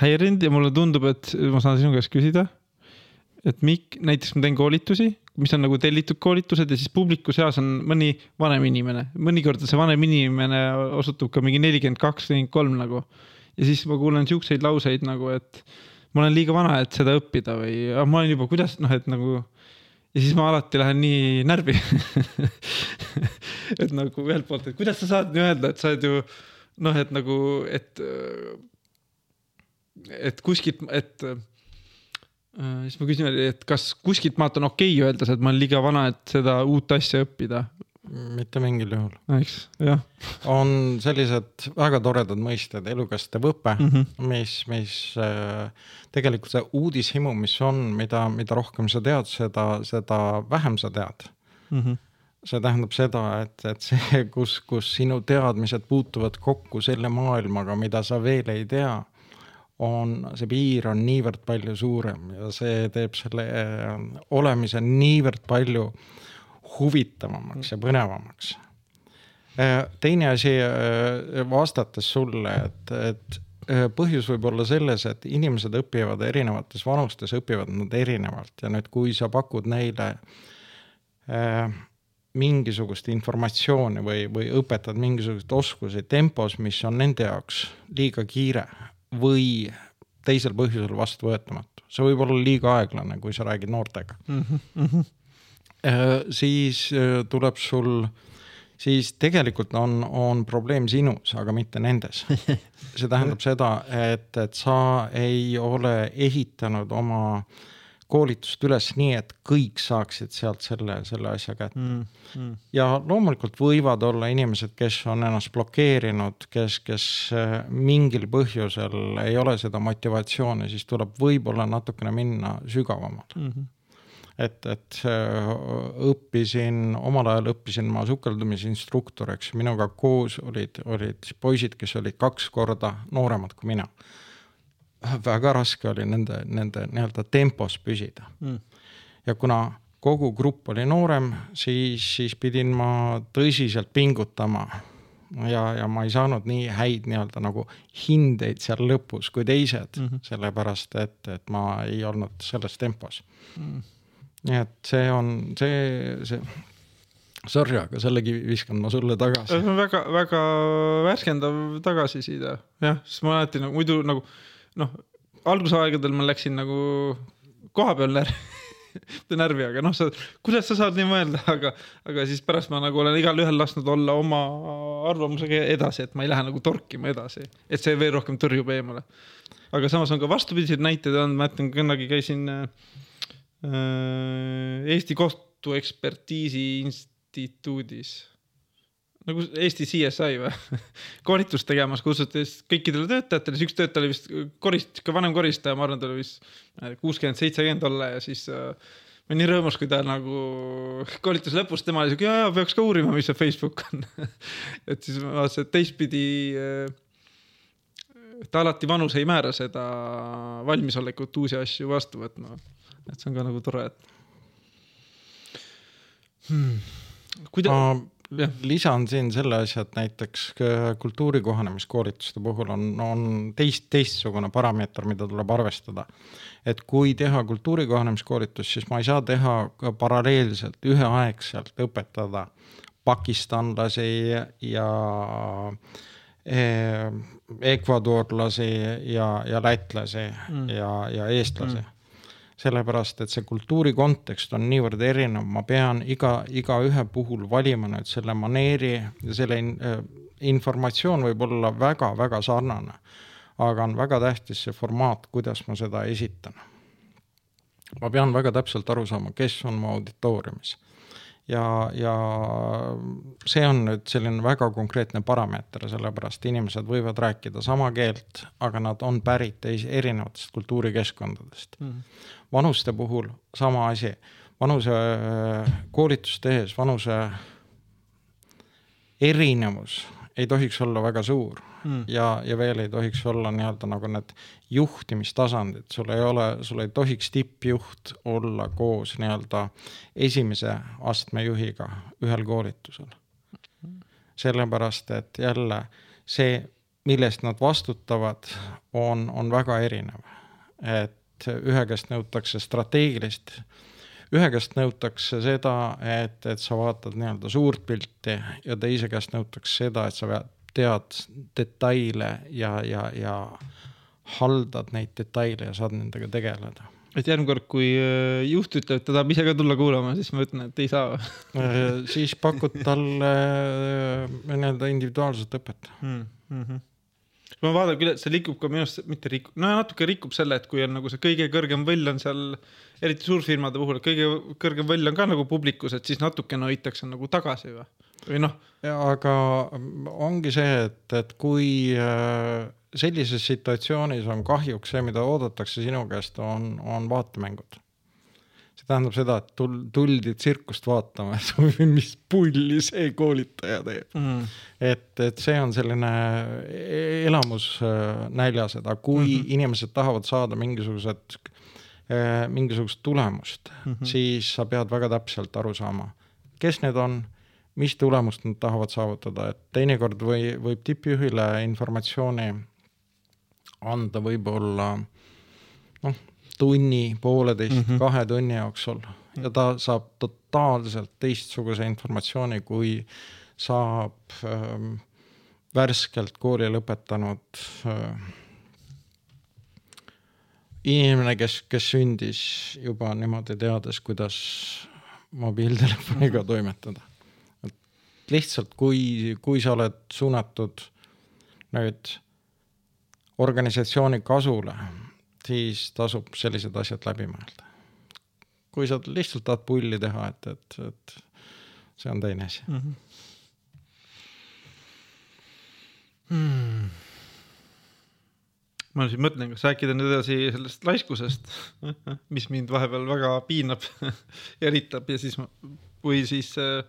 häirinud ja mulle tundub, et ma saan sinu käest küsida et mik-, näiteks ma teen koolitusi, mis on nagu tellitud koolitused ja siis publiku seas on mõni vanem inimene, mõnikord see vanem inimene osutub ka mingi nelikümmend kaks, nelikümmend kolm nagu. ja siis ma kuulen siukseid lauseid nagu, et ma olen liiga vana, et seda õppida või ma olen juba, kuidas noh, et nagu ja siis ma alati lähen nii närvi et nagu ühelt poolt, et kuidas sa saad nii öelda, et sa oled ju noh, et nagu, et, et kuskilt, et siis ma küsin et kas kuskilt maalt on okei okay öelda, et ma olen liiga vana, et seda uut asja õppida? mitte mingil juhul. eks, jah. on sellised väga toredad mõisted, elukestev õpe mm, -hmm. mis, mis äh, tegelikult see uudishimu, mis on, mida, mida rohkem sa tead, seda, seda vähem sa tead mm. -hmm. see tähendab seda, et, et see, kus, kus sinu teadmised puutuvad kokku selle maailmaga, mida sa veel ei tea on, see piir on niivõrd palju suurem ja see teeb selle äh, olemise niivõrd palju huvitavamaks ja põnevamaks. Äh, teine asi, äh, vastates sulle, et, et põhjus võib olla selles, et inimesed õpivad erinevates vanustes, õpivad nad erinevalt ja nüüd, kui sa pakud neile äh, mingisugust informatsiooni või, või õpetad mingisuguseid oskusi tempos, mis on nende jaoks liiga kiire või teisel põhjusel vastuvõetamatu. see võib olla liiga aeglane, kui sa räägid noortega mm. -hmm. siis äh, tuleb sul, siis tegelikult on, on probleem sinus, aga mitte nendes. see tähendab seda, et, et sa ei ole ehitanud oma äh, koolitust üles nii, et kõik saaksid sealt selle, selle asja kätte mm,. Mm. ja loomulikult võivad olla inimesed, kes on ennast blokeerinud, kes, kes äh, mingil põhjusel ei ole seda motivatsiooni, siis tuleb võib-olla natukene minna sügavamale mm. -hmm et, et äh, õppisin, omal ajal õppisin ma sukeldumisinstruktoriks, minuga koos olid, olid poisid, kes olid kaks korda nooremad kui mina väga raske oli nende, nende nii-öelda tempos püsida mm.. ja kuna kogu grupp oli noorem, siis, siis pidin ma tõsiselt pingutama. ja, ja ma ei saanud nii häid nii-öelda nagu hindeid seal lõpus kui teised mm, -hmm. sellepärast et, et ma ei olnud selles tempos mm.. nii et see on see, see Sorry, aga sellegi viskan ma sulle tagasi. see on väga, väga värskendav tagasiside, jah, sest ma alati nagu muidu nagu noh, algusaegadel ma läksin nagu koha peal närvi närvi, aga noh, sa, kuidas sa saad nii mõelda, aga, aga siis pärast ma nagu olen igalühel lasknud olla oma arvamusega edasi, et ma ei lähe nagu torkima edasi, et see veel rohkem tõrjub eemale. aga samas on ka vastupidiseid näiteid olnud, ma mäletan, kunagi käisin äh, Eesti Kohtuekspertiisi Instituudis nagu Eesti CSI või? Koolitust tegemas, kutsuti kõikidele töötajatele, siis üks töötaja oli vist korist-, sihuke vanem koristaja, ma arvan, ta oli vist kuuskümmend, seitsekümmend olla ja siis äh, ma olin nii rõõmus, kui ta nagu koolituse lõpus, tema oli siuke, ja, ja peaks ka uurima, mis see Facebook on. Et siis ma vaatasin, et teistpidi äh, ta alati vanus ei määra seda valmisolekut uusi asju vastu võtma. et see on ka nagu tore, et hmm.. kuidas lisan siin selle asja, et näiteks kultuuri kohanemiskoolituste puhul on, on teist, teistsugune parameeter, mida tuleb arvestada. et kui teha kultuuri kohanemiskoolitust, siis ma ei saa teha paralleelselt, üheaegselt õpetada pakistanlasi ja eh, ekvadorlasi ja, ja lätlasi mm. ja, ja eestlasi mm sellepärast et see kultuuri kontekst on niivõrd erinev, ma pean iga, igaühe puhul valima nüüd selle maneeri ja selle in, äh, informatsioon võib olla väga-väga sarnane. aga on väga tähtis see formaat, kuidas ma seda esitan. ma pean väga täpselt aru saama, kes on mu auditooriumis ja, ja see on nüüd selline väga konkreetne parameeter, sellepärast inimesed võivad rääkida sama keelt, aga nad on pärit erinevatest kultuurikeskkondadest mm. vanuste puhul sama asi, vanuse koolitust tehes vanuse erinevus ei tohiks olla väga suur mm. ja, ja veel ei tohiks olla nii-öelda nagu need juhtimistasandid, sul ei ole, sul ei tohiks tippjuht olla koos nii-öelda esimese astme juhiga ühel koolitusel. sellepärast, et jälle see, millest nad vastutavad, on, on väga erinev. et ühe käest nõutakse strateegilist ühe käest nõutakse seda, et, et sa vaatad nii-öelda suurt pilti ja teise käest nõutakse seda, et sa tead detaile ja, ja, ja haldad neid detaile ja saad nendega tegeleda et järgmine kord, kui äh, juht ütleb, et ta tahab ise ka tulla kuulama, siis ma ütlen, et ei saa äh, siis pakud talle äh, nii-öelda individuaalset õpet mm. -hmm. Ma vaatan küll, et see rikub ka minu arust, mitte rikub, no natuke rikub selle, et kui on nagu see kõige kõrgem võll on seal, eriti suurfirmade puhul, kõige kõrgem võll on ka nagu publikus, et siis natukene hoitakse nagu tagasi või, või noh. aga ongi see, et, et kui äh, sellises situatsioonis on kahjuks see, mida oodatakse sinu käest, on, on vaatemängud see tähendab seda, et tul-, tuldi tsirkust vaatama, et mis pulli see koolitaja teeb mm.. et, et see on selline e-, elamus äh, näljas, et aga kui mm -hmm. inimesed tahavad saada mingisugused, äh, mingisugust tulemust mm, -hmm. siis sa pead väga täpselt aru saama, kes need on mis tulemust nad tahavad saavutada, et teinekord või võib tippjuhile informatsiooni anda võib-olla noh, tunni, pooleteist mm, -hmm. kahe tunni jooksul ja ta saab totaalselt teistsuguse informatsiooni, kui saab ähm, värskelt kooli lõpetanud äh, inimene, kes, kes sündis juba niimoodi teades, kuidas mobiiltelefoniga toimetada. et lihtsalt, kui, kui sa oled suunatud nüüd organisatsiooni kasule siis tasub sellised asjad läbi mõelda. kui sa lihtsalt tahad pulli teha, et, et, et see on teine asi mm. -hmm. Hmm. ma siin mõtlen, kas rääkida nüüd edasi sellest laiskusest, mis mind vahepeal väga piinab ja eritab ja siis ma, või siis äh,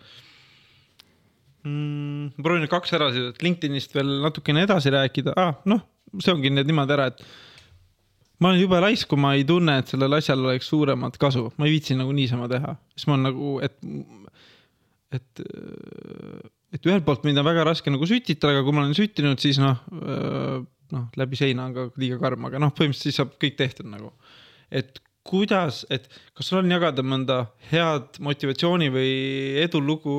mm, ma proovin nüüd kaks ära, et LinkedInist veel natukene edasi rääkida ah,, noh, see ongi nüüd niimoodi ära, et ma olen jube laisk, kui ma ei tunne, et sellel asjal oleks suuremat kasu, ma ei viitsi nagu niisama teha, siis ma olen nagu, et, et, et ühelt poolt mind on väga raske nagu sütitada, aga kui ma olen süttinud, siis noh, noh, läbi seina on ka liiga karm, aga noh, põhimõtteliselt siis saab kõik tehtud nagu. et kuidas, et kas sul on jagada mõnda head motivatsiooni või edulugu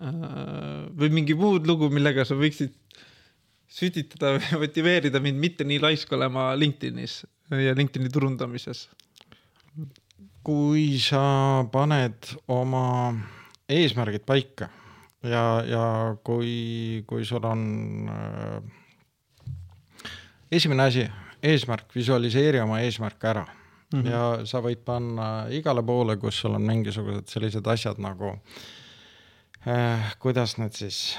või mingi muud lugu, millega sa võiksid sütitada või motiveerida mind mitte nii laisk olema LinkedInis ja LinkedIni turundamises? kui sa paned oma eesmärgid paika ja, ja kui, kui sul on äh, esimene asi, eesmärk, visualiseeri oma eesmärk ära mm -hmm. ja sa võid panna igale poole, kus sul on mingisugused sellised asjad nagu äh, kuidas need siis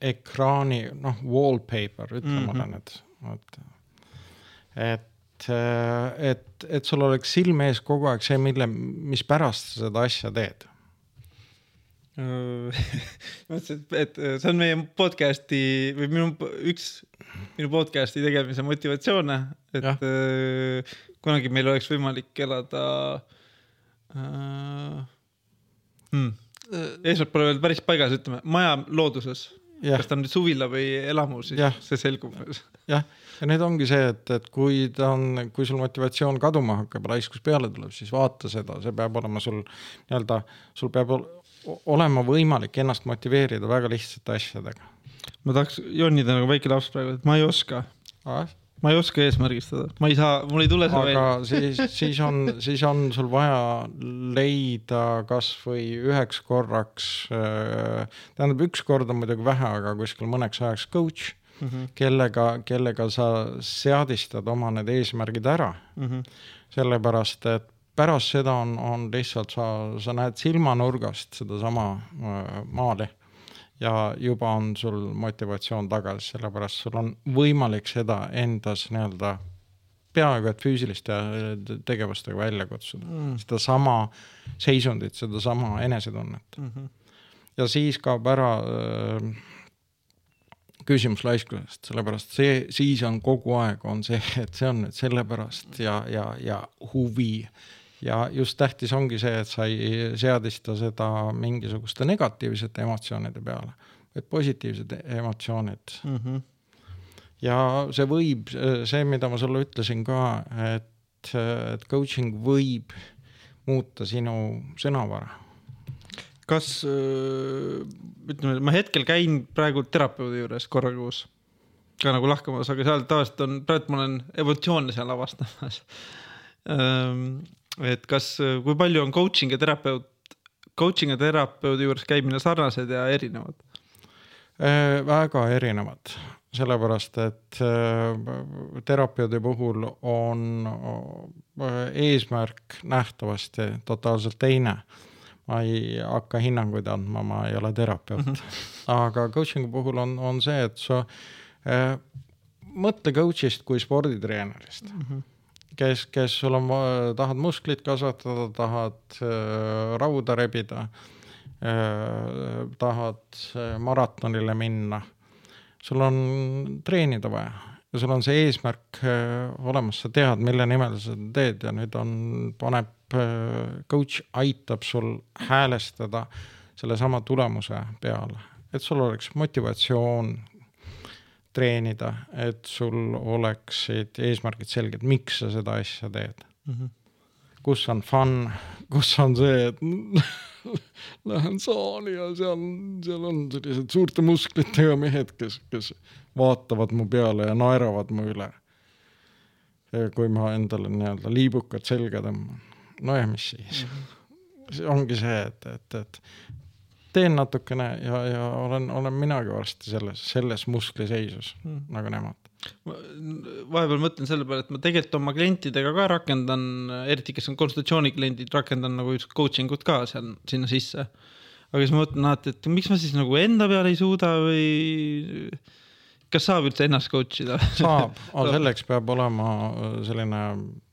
ekraani, noh, wallpaper, ütleme mm -hmm. nüüd, vot. et, et, et sul oleks silme ees kogu aeg see, mille, mis pärast sa seda asja teed mõtlesin, et see on meie podcast'i või minu üks, minu podcast'i tegemise motivatsioone, et ja. äh, kunagi meil oleks võimalik elada äh,. Hmm. eesmärk pole veel päris paigas, ütleme, maja looduses kas ta on nüüd suvila või elamu, siis ja. see selgub. jah, ja nüüd ongi see, et, et kui ta on, kui sul motivatsioon kaduma hakkab, raiskus peale tuleb, siis vaata seda, see peab olema sul nii-öelda, sul peab olema võimalik ennast motiveerida väga lihtsate asjadega. ma tahaks jonnida nagu väike laps praegu, et ma ei oska ah?. Ma ei oska eesmärgistada, ma ei saa, mul ei tule see välja. aga siis, siis on, siis on sul vaja leida kasvõi üheks korraks äh,, tähendab, üks kord on muidugi vähe, aga kuskil mõneks ajaks coach mm, -hmm. kellega, kellega sa seadistad oma need eesmärgid ära mm. -hmm. sellepärast, et pärast seda on, on lihtsalt sa, sa näed silmanurgast sedasama äh, maali ja juba on sul motivatsioon tagasi, sellepärast sul on võimalik seda endas nii-öelda peaaegu et füüsiliste tegevustega välja kutsuda mm., sedasama seisundit, sedasama enesetunnet mm. -hmm. ja siis kaob ära äh, küsimus laiskusest, sellepärast see, siis on kogu aeg on see, et see on nüüd sellepärast ja, ja, ja huvi ja just tähtis ongi see, et sa ei seadista seda mingisuguste negatiivsete emotsioonide peale, vaid positiivsed emotsioonid mm. -hmm. ja see võib, see, mida ma sulle ütlesin ka, et, et coaching võib muuta sinu sõnavara. kas ütleme, ma hetkel käin praegu terapeudi juures korra kuus ka nagu lahkamas, aga seal tavaliselt on, praegu ma olen evolutsioone seal avastamas ehm, et kas, kui palju on coaching ja terapeut, coaching ja terapeudi juures käimine sarnased ja erinevad? Äh, väga erinevad, sellepärast et äh, terapeudi puhul on äh, eesmärk nähtavasti totaalselt teine. ma ei hakka hinnanguid andma, ma ei ole terapeut mm, -hmm. aga coaching'u puhul on, on see, et sa äh, mõtle coach'ist kui sporditreenerist mm. -hmm kes, kes sul on, tahad musklit kasvatada, tahad äh, rauda rebida äh,, tahad äh, maratonile minna, sul on treenida vaja. Ja sul on see eesmärk äh, olemas, sa tead, mille nimel sa seda teed ja nüüd on, paneb äh,, coach aitab sul häälestada sellesama tulemuse peale, et sul oleks motivatsioon, treenida, et sul oleksid eesmärgid selged, miks sa seda asja teed mm. -hmm. kus on fun, kus on see, et lähen saali ja seal, seal on sellised suurte musklitega mehed, kes, kes vaatavad mu peale ja naeravad mu üle. kui ma endale nii-öelda liibukad selga tõmban, no ja mis siis mm. -hmm. see ongi see, et, et, et teen natukene ja, ja olen, olen minagi varsti selles, selles muskliseisus mm. nagu nemad. vahepeal mõtlen selle peale, et ma tegelikult oma klientidega ka rakendan, eriti kes on konsultatsioonikliendid, rakendan nagu coaching ut ka seal sinna sisse. aga siis ma mõtlen alati, et miks ma siis nagu enda peale ei suuda või kas saab üldse ennast coach ida? saab, aga selleks peab olema äh, selline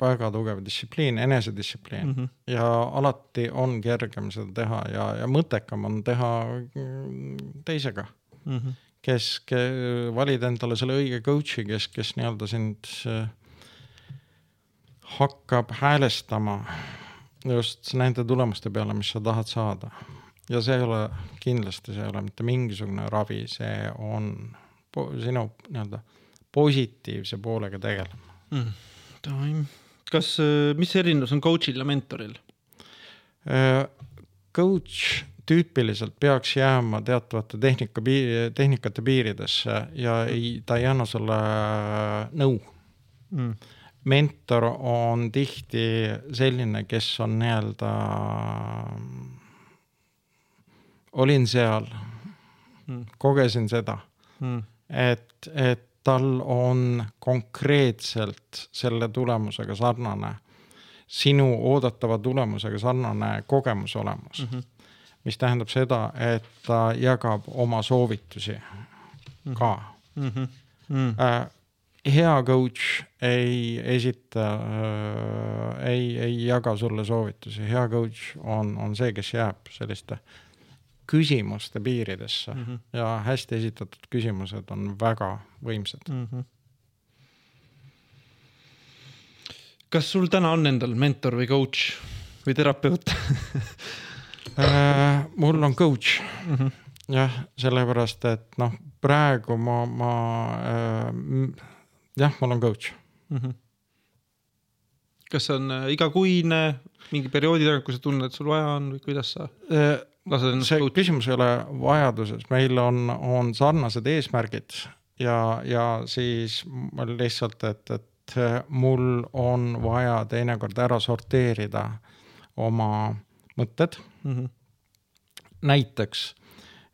väga tugev distsipliin, enesedistsipliin mm -hmm. ja alati on kergem seda teha ja, ja mõttekam on teha mm, teisega mm. -hmm. kes ke,, valida endale selle õige coach'i, kes, kes nii-öelda sind äh, hakkab häälestama just nende tulemuste peale, mis sa tahad saada. ja see ei ole kindlasti, see ei ole mitte mingisugune ravi, see on sinu nii-öelda positiivse poolega tegelema. Mm.. kas, äh, mis erinevus on coach'il ja mentoril? Äh, coach tüüpiliselt peaks jääma teatavate tehnika, tehnikate piiridesse ja ei, ta ei anna sulle nõu. Mm. mentor on tihti selline, kes on nii-öelda, olin seal. Mm., kogesin seda. Mm et, et tal on konkreetselt selle tulemusega sarnane, sinu oodatava tulemusega sarnane kogemus olemas mm. -hmm. mis tähendab seda, et ta jagab oma soovitusi -hmm. ka mm. -hmm. Mm. Äh, hea coach ei esita äh,, ei, ei jaga sulle soovitusi, hea coach on, on see, kes jääb selliste äh, küsimuste piiridesse mm -hmm. ja hästi esitatud küsimused on väga võimsad mm. -hmm. kas sul täna on endal mentor või coach või terapeut äh, mul on coach mm. -hmm. jah, sellepärast et noh, praegu ma, ma äh, jah, mul on coach mm. -hmm. kas see on äh, igakuine, mingi perioodi tagant, kui sa tunned, et sul vaja on või kuidas sa äh,? Lased ennast see coach. küsimus ei ole vajaduses, meil on, on sarnased eesmärgid ja, ja siis lihtsalt, et, et mul on vaja teinekord ära sorteerida oma mõtted mm. -hmm. näiteks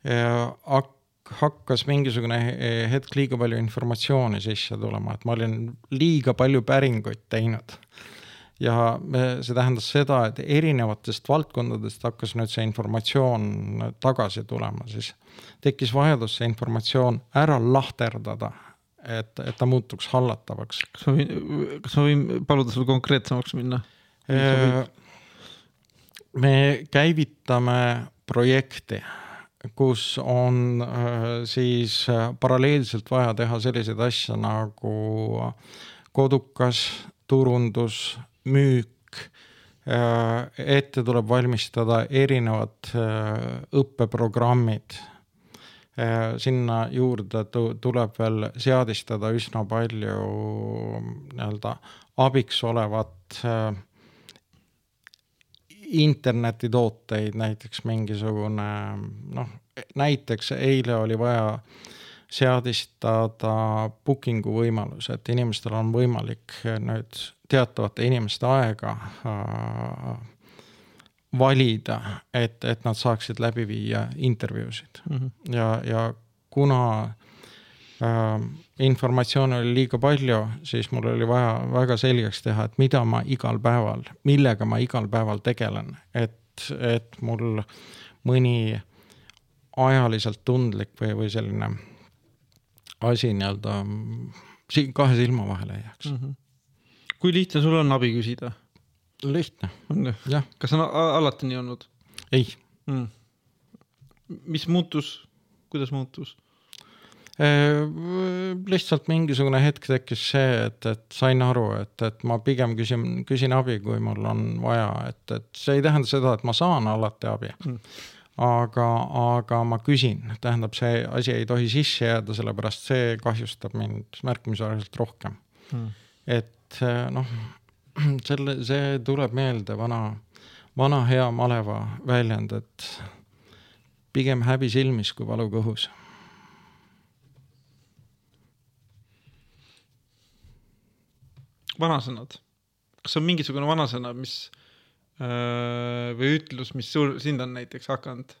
hak-, hakkas mingisugune hetk liiga palju informatsiooni sisse tulema, et ma olin liiga palju päringuid teinud ja see tähendas seda, et erinevatest valdkondadest hakkas nüüd see informatsioon tagasi tulema, siis tekkis vajadus see informatsioon ära lahterdada, et, et ta muutuks hallatavaks. kas ma võin, kas ma võin paluda sul konkreetsemaks minna? me käivitame projekti, kus on siis paralleelselt vaja teha selliseid asju nagu kodukas, turundus, müük, äh, ette tuleb valmistada erinevad äh, õppeprogrammid. Äh, sinna juurde tuleb veel seadistada üsna palju nii-öelda abiks olevat internetitooteid, näiteks mingisugune noh, näiteks eile oli vaja seadistada booking'u võimalus, et inimestel on võimalik nüüd teatavate inimeste aega äh, valida, et, et nad saaksid läbi viia intervjuusid mm -hmm. ja, ja kuna äh, informatsiooni oli liiga palju, siis mul oli vaja väga selgeks teha, et mida ma igal päeval, millega ma igal päeval tegelen, et, et mul mõni ajaliselt tundlik või, või selline asi nii-öelda siin kahe silma vahele ei jääks mm. -hmm. Kui lihtne sul on abi küsida? lihtne. on ju? kas on alati nii olnud? ei mm.. mis muutus, kuidas muutus? Lihtsalt mingisugune hetk tekkis see, et, et sain aru, et, et ma pigem küsin, küsin abi, kui mul on vaja, et, et see ei tähenda seda, et ma saan alati abi mm. aga, aga ma küsin, tähendab, see asi ei tohi sisse jääda, sellepärast see kahjustab mind märkimisväärselt rohkem mm.. et noh, selle, see tuleb meelde vana, vana hea maleva väljend, et pigem häbi silmis kui valu kõhus vanasõnad, kas on mingisugune vanasõna, mis äh, või ütlus, mis sul, sind on näiteks hakanud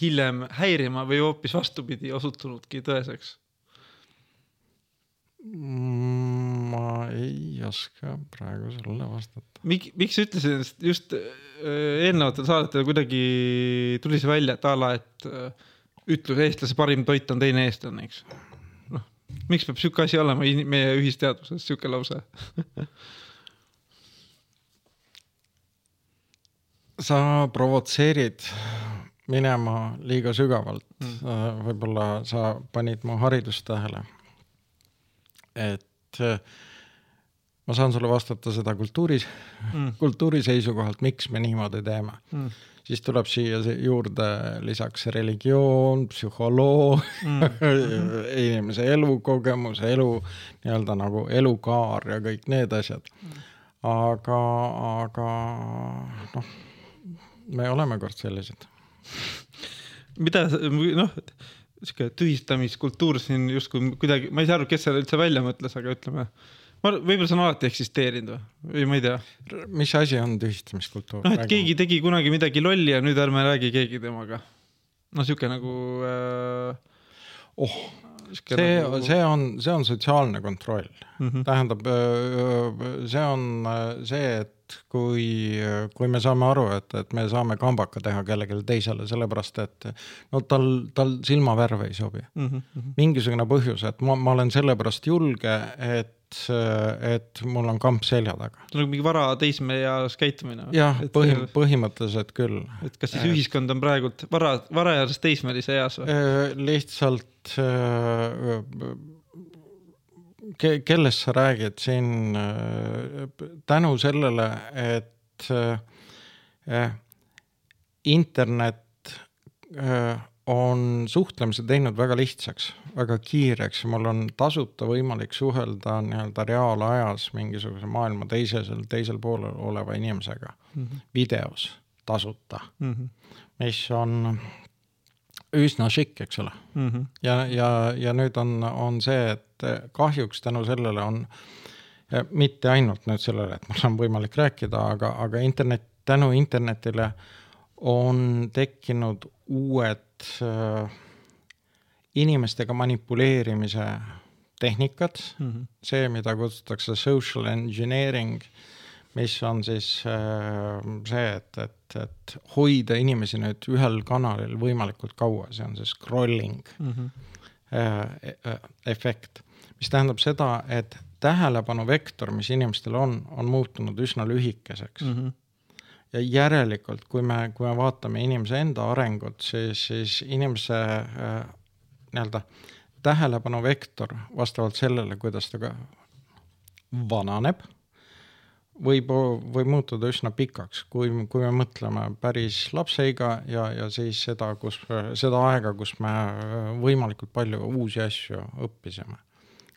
hiljem häirima või hoopis vastupidi osutunudki tõeseks? Mm, ma ei oska praegu sulle vastata. miks, miks sa ütlesid just äh, eelnevatel saadetel kuidagi tuli see välja, et a la, et äh, ütlus eestlase parim toit on teine eestlane, eks miks peab sihuke asi olema meie ühisteaduses, sihuke lause sa provotseerid minema liiga sügavalt mm., äh, võib-olla sa panid mu haridust tähele. Et äh, ma saan sulle vastata seda kultuuris mm., kultuuri seisukohalt, miks me niimoodi teeme mm siis tuleb siia juurde lisaks religioon, psühholoog mm. inimese elukogemus, elu nii-öelda nagu elukaar ja kõik need asjad. aga, aga noh, me oleme kord sellised. mida noh, sihuke tühistamiskultuur siin justkui kuidagi, ma ei saa aru, kes selle üldse välja mõtles, aga ütleme ma, võib-olla see on alati eksisteerinud või, või ma ei tea. mis asi on tühistamiskultuur? noh, et keegi tegi kunagi midagi lolli ja nüüd ärme räägi keegi temaga. noh, sihuke nagu äh.... oh, see nagu..., see on, see on sotsiaalne kontroll mm. -hmm. tähendab, see on see, et kui, kui me saame aru, et, et me saame kambaka teha kellelegi teisele, sellepärast et no tal, tal silmavärv ei sobi mm. -hmm. mingisugune põhjus, et ma, ma olen sellepärast julge, et et mul on kamp selja taga. see on nagu mingi vara teismeeas käitumine? jah, põhi, põhimõtteliselt küll. et kas siis ühiskond on praegult vara, varajases teismelise eas või? Äh, lihtsalt äh, ke-, kellest sa räägid siin äh, tänu sellele, et internet on suhtlemise teinud väga lihtsaks, väga kiireks, mul on tasuta võimalik suhelda nii-öelda reaalajas mingisuguse maailma teisel, teisel poolel oleva inimesega mm -hmm. videos tasuta mm, -hmm. mis on üsna šikk, eks ole mm. -hmm. ja, ja, ja nüüd on, on see, et kahjuks tänu sellele on, mitte ainult nüüd sellele, et mul on võimalik rääkida, aga, aga internet, tänu internetile on tekkinud uued äh, inimestega manipuleerimise tehnikad mm, -hmm. see, mida kutsutakse social engineering, mis on siis äh, see, et, et, et hoida inimesi nüüd ühel kanalil võimalikult kaua, see on see scrolling mm -hmm. efekt, mis tähendab seda, et tähelepanu vektor, mis inimestel on, on muutunud üsna lühikeseks mm. -hmm ja järelikult, kui me, kui me vaatame inimese enda arengut, siis, siis inimese äh, nii-öelda tähelepanu vektor vastavalt sellele, kuidas ta ka vananeb, võib, võib muutuda üsna pikaks, kui, kui me mõtleme päris lapseiga ja, ja siis seda, kus, seda aega, kus me võimalikult palju uusi asju õppisime.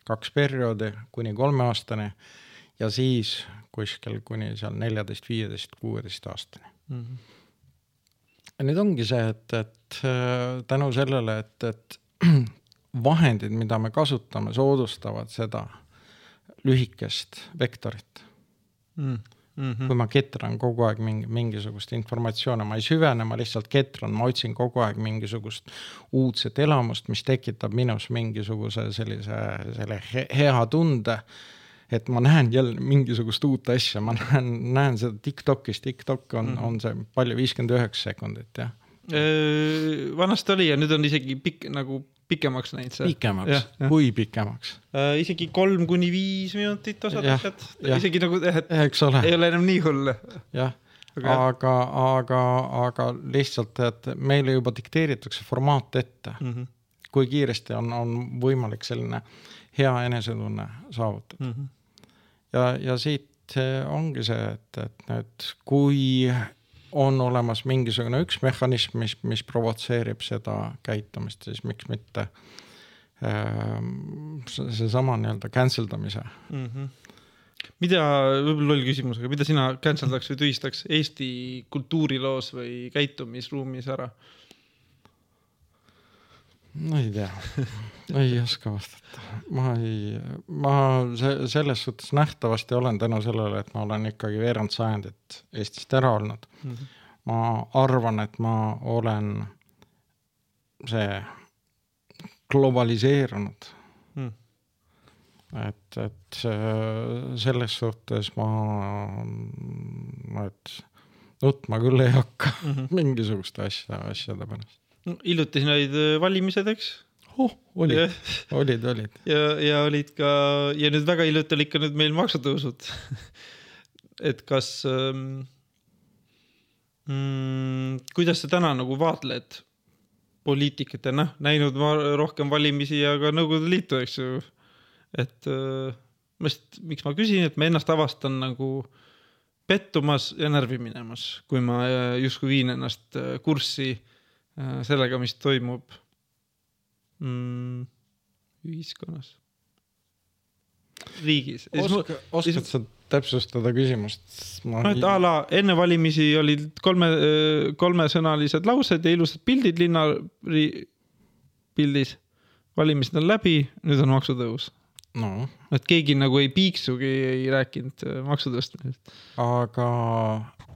kaks perioodi kuni kolmeaastani ja siis kuskil kuni seal neljateist, viieteist, kuueteist aastani mm. -hmm. ja nüüd ongi see, et, et äh, tänu sellele, et, et vahendid, mida me kasutame, soodustavad seda lühikest vektorit mm.. mm. -hmm. kui ma ketran kogu aeg mingi, mingisugust informatsiooni, ma ei süvene, ma lihtsalt ketran, ma otsin kogu aeg mingisugust uudset elamust, mis tekitab minus mingisuguse sellise, selle he- hea tunde. et ma näen jälle mingisugust uut asja, ma näen, näen seda Tiktokis, Tiktok on mm. -hmm. on see palju, viiskümmend üheksa sekundit jah, vanasti oli ja nüüd on isegi pikk nagu pikemaks läinud see. pikemaks, kui pikemaks, Äh, isegi kolm kuni viis minutit osad asjad, isegi nagu, et ole, ei ole enam nii hull. jah Aga aga, aga, aga lihtsalt, et meile juba dikteeritakse formaat ette, mm. -hmm. kui kiiresti on, on võimalik selline hea enesetunne saavutada. Mm -hmm. ja, ja siit ongi see, et, et nüüd, kui on olemas mingisugune üks mehhanism, mis, mis provotseerib seda käitumist, siis miks mitte ähm, see- seesama nii-öelda cancel damise. Mm -hmm. mida, võib-olla loll küsimus, aga mida sina cancel daks või tühistaks Eesti kultuuriloos või käitumisruumis ära? No ei tea, ei oska vastata, ma ei, ma se- selles suhtes nähtavasti olen tänu sellele, et ma olen ikkagi veerand sajandit Eestist ära olnud. Mm -hmm. ma arvan, et ma olen see globaliseerunud, Mm. et, et äh, selles suhtes ma, ma, et nutma küll ei hakka Mm -hmm. mingisuguste asja, asjade pärast no, hiljuti siin olid äh, valimised, eks? oh,. olid, olid, olid. ja, ja olid ka ja nüüd väga hiljuti olid ka nüüd meil maksutõusud. et kas ähm,, mm, kuidas sa täna nagu vaatled poliitikat ja noh, näinud ma rohkem valimisi ja ka Nõukogude Liitu, eks ju. et äh, ma just, miks ma küsin, et ma ennast avastan nagu pettumas ja närvi minemas, kui ma äh, justkui viin ennast äh, kurssi äh, sellega, mis toimub mm, ühiskonnas, riigis. oska, oskad sa täpsustada küsimust? noh, et a la enne valimisi olid kolme, kolmesõnalised laused ja ilusad pildid linna pildis. valimised on läbi, nüüd on maksutõus. no et keegi nagu ei piiksugi, ei rääkinud äh, maksutõstmisest. aga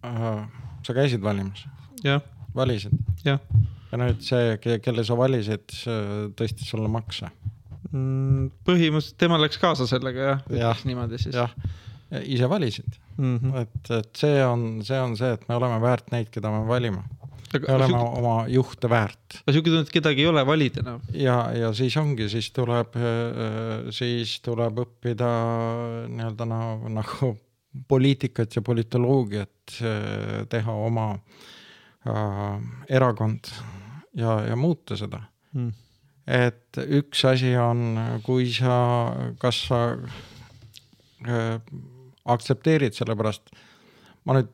äh, sa käisid valimas, jah, valisid ja nüüd see, kelle sa valisid, tõstis sulle makse. Mm, põhimõtteliselt tema läks kaasa sellega jah, ütleks niimoodi siis. jah, ise valisid, Mm -hmm. et, et see on, see on see, et me oleme väärt neid, keda me valime, me aga oleme sihuke oma juhte väärt sihuke tunne, et kedagi ei ole valida enam. ja, ja siis ongi, siis tuleb, siis tuleb õppida nii-öelda nagu, poliitikat ja politoloogiat eh, teha oma äh, erakond ja, ja muuta seda. Mm. et üks asi on, kui sa, kas sa äh, aktsepteerid, sellepärast ma nüüd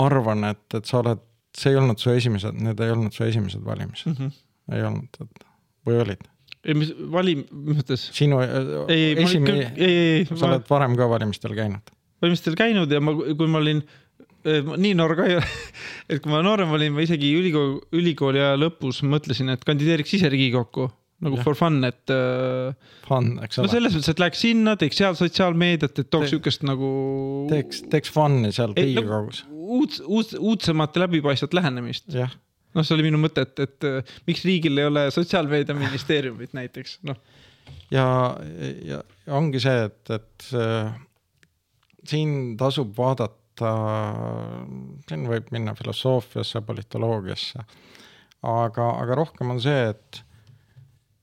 arvan, et, et sa oled, see ei olnud su esimesed, need ei olnud su esimesed valimised, Mm -hmm. ei olnud, et või olid? ei, mis valim, mis mõttes? sinu ei, ei, esimene ei, ei, sa oled varem ka valimistel käinud? valimistel käinud ja ma, kui ma olin ma nii noor ka ei ole, et kui ma noorem olin, ma isegi ülikooli, ülikooli aja lõpus mõtlesin, et kandideeriks ise Riigikokku nagu Jah. for fun, et äh, Fun, eks no ole, selles mõttes, et läheks sinna, teeks seal sotsiaalmeediat, et tooks Te- siukest nagu teeks, teeks fun'i seal Ei, no- Riigikogus, uud, uud, uudsemat ja läbipaistvat lähenemist. noh, see oli minu mõte, et, et äh, miks riigil ei ole sotsiaalmeediaministeeriumit näiteks, noh. ja, ja ja ongi see, et, et äh, siin tasub vaadata, siin võib minna filosoofiasse, politoloogiasse, aga, aga rohkem on see, et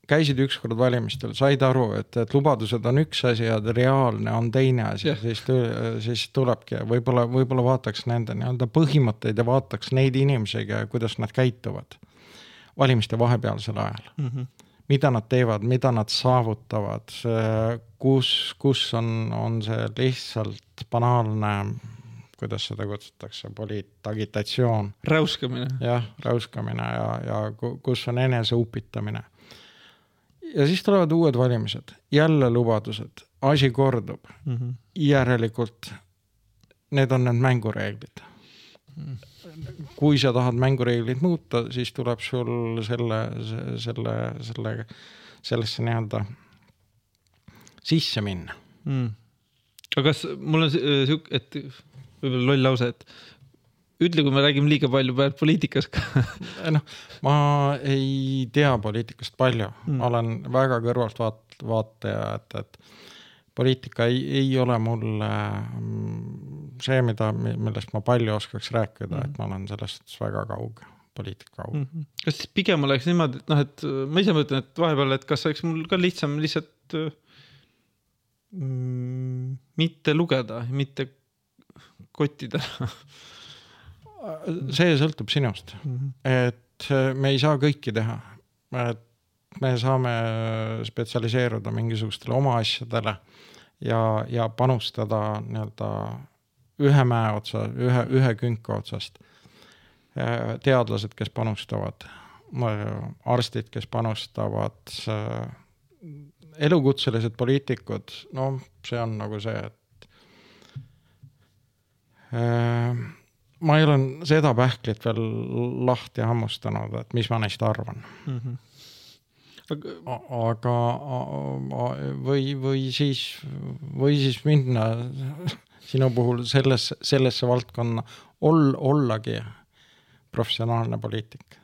käisid ükskord valimistel, said aru, et, et lubadused on üks asi ja reaalne on teine asi. Siis, siis tulebki võib-olla, võib-olla vaataks nende nii-öelda põhimõtteid ja vaataks neid inimesi, kuidas nad käituvad valimiste vahepealsel ajal. Mm -hmm. mida nad teevad, mida nad saavutavad, kus, kus on, on see lihtsalt banaalne, kuidas seda kutsutakse, poliitagitatsioon, räuskamine. jah, räuskamine ja, ja ku- kus on eneseupitamine. ja siis tulevad uued valimised, jälle lubadused, asi kordub, Mm -hmm. järelikult need on need mängureeglid. kui sa tahad mängureegleid muuta, siis tuleb sul selle, selle, selle, sellesse nii-öelda sisse minna. mm.. aga kas mul on sihuke, et võib-olla loll lause, et ütle, kui me räägime liiga palju poliitikast ka noh, ma ei tea poliitikast palju mm., ma olen väga kõrvalt vaat-, vaataja, et, et poliitika ei, ei ole mulle mm, see, mida, millest ma palju oskaks rääkida mm., et ma olen selles suhtes väga kauge, poliitika kauge mm. -hmm. kas siis pigem oleks niimoodi, et noh, et ma ise mõtlen, et vahepeal, et kas oleks mul ka lihtsam lihtsalt mm, mitte lugeda, mitte kottida see sõltub sinust mm, -hmm. et äh, me ei saa kõiki teha, et me saame spetsialiseeruda mingisugustele oma asjadele ja, ja panustada nii-öelda ühe mäe otsa, ühe, ühe künka otsast. Äh, teadlased, kes panustavad, arstid, kes panustavad, äh, elukutselised poliitikud, no see on nagu see, et ma ei ole seda pähklit veel lahti hammustanud, et mis ma neist arvan mm. -hmm. aga, aga või, või siis, või siis minna sinu puhul selles, sellesse valdkonna, ol-, ollagi professionaalne poliitik.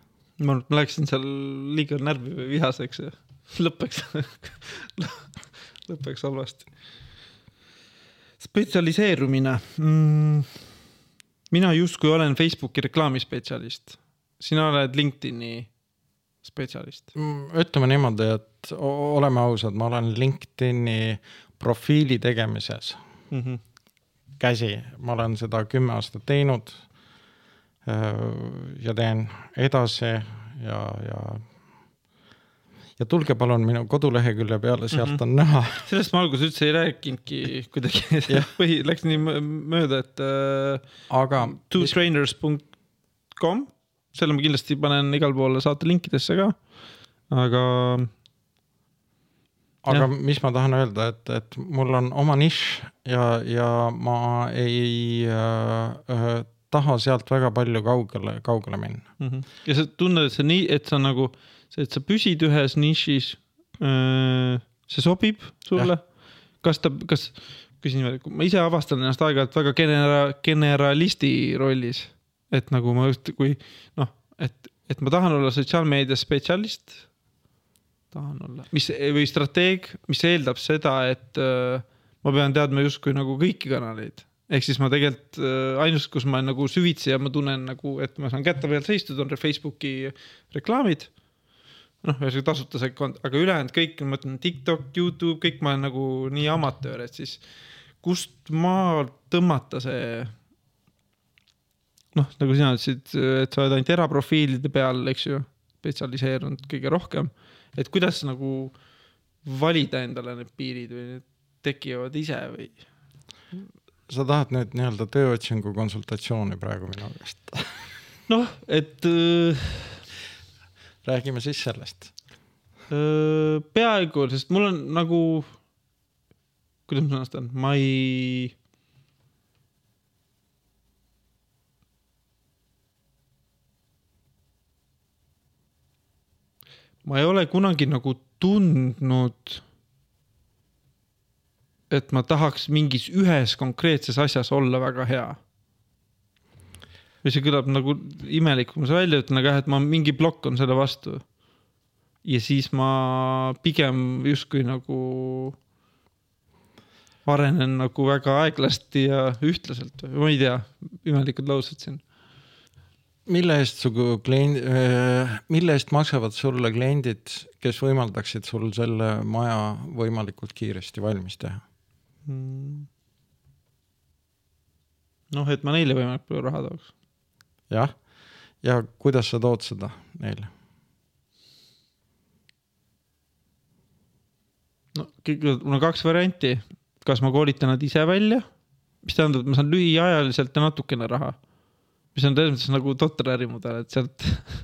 ma läksin seal liiga närvi või vihaseks ja lõppeks lõppeks halvasti. Spetsialiseerumine mm mina justkui olen Facebooki reklaamispetsialist, sina oled LinkedIni spetsialist. Mm, ütleme niimoodi, et oleme ausad, ma olen LinkedIni profiili tegemises mm -hmm. käsi, ma olen seda kümme aastat teinud. Ja teen edasi ja, ja ja tulge palun minu kodulehekülje peale, sealt mm -hmm. on näha. sellest ma alguses üldse ei rääkinudki kuidagi põhi, läks nii mööda, et äh,. aga. twotrainers.com, selle ma kindlasti panen igale poole saate linkidesse ka, aga. aga ja. mis ma tahan öelda, et, et mul on oma nišš ja, ja ma ei äh, taha sealt väga palju kaugele, kaugele minna mm. -hmm. ja sa tunned, et see nii, et sa nagu see, et sa püsid ühes nišis, see sobib sulle? kas ta, kas, küsin niimoodi, ma ise avastan ennast aeg-ajalt väga genera-, generalisti rollis. et nagu ma just, kui noh, et, et ma tahan olla sotsiaalmeedia spetsialist. tahan olla, mis või strateeg, mis eeldab seda, et äh, ma pean teadma justkui nagu kõiki kanaleid ehk siis ma tegelikult ainus, kus ma olen nagu süvitsi ja ma tunnen nagu, et ma saan kätte peal seistud, on Facebooki reklaamid noh, ühesõnaga tasuta see kont-, aga ülejäänud kõik, ma mõtlen TikTok, Youtube, kõik ma olen nagu nii amatöör, et siis kust maalt tõmmata see. noh, nagu sina ütlesid, et sa oled ainult eraprofiilide peal, eks ju, spetsialiseerunud kõige rohkem. et kuidas nagu valida endale need piirid või need tekivad ise või? sa tahad nüüd nii-öelda tööotsingu konsultatsiooni praegu minu käest noh, et äh, räägime siis sellest. peaaegu, sest mul on nagu, kuidas ma sõnastan, ma ei. ma ei ole kunagi nagu tundnud, et ma tahaks mingis ühes konkreetses asjas olla väga hea või see kõlab nagu imelik, kui ma seda välja ütlen, aga jah, et ma mingi plokk on selle vastu. ja siis ma pigem justkui nagu arenen nagu väga aeglasti ja ühtlaselt või ma ei tea, imelikud laused siin. mille eest su klient, äh, mille eest maksavad sulle kliendid, kes võimaldaksid sul selle maja võimalikult kiiresti valmis teha hmm.? noh, et ma neile võimalikult palju raha tooks jah, ja kuidas sa tood seda neile? no mul on kaks varianti, kas ma koolitan nad ise välja, mis tähendab, et ma saan lühiajaliselt ja natukene raha. mis on selles mõttes nagu totter ärimudel, et sealt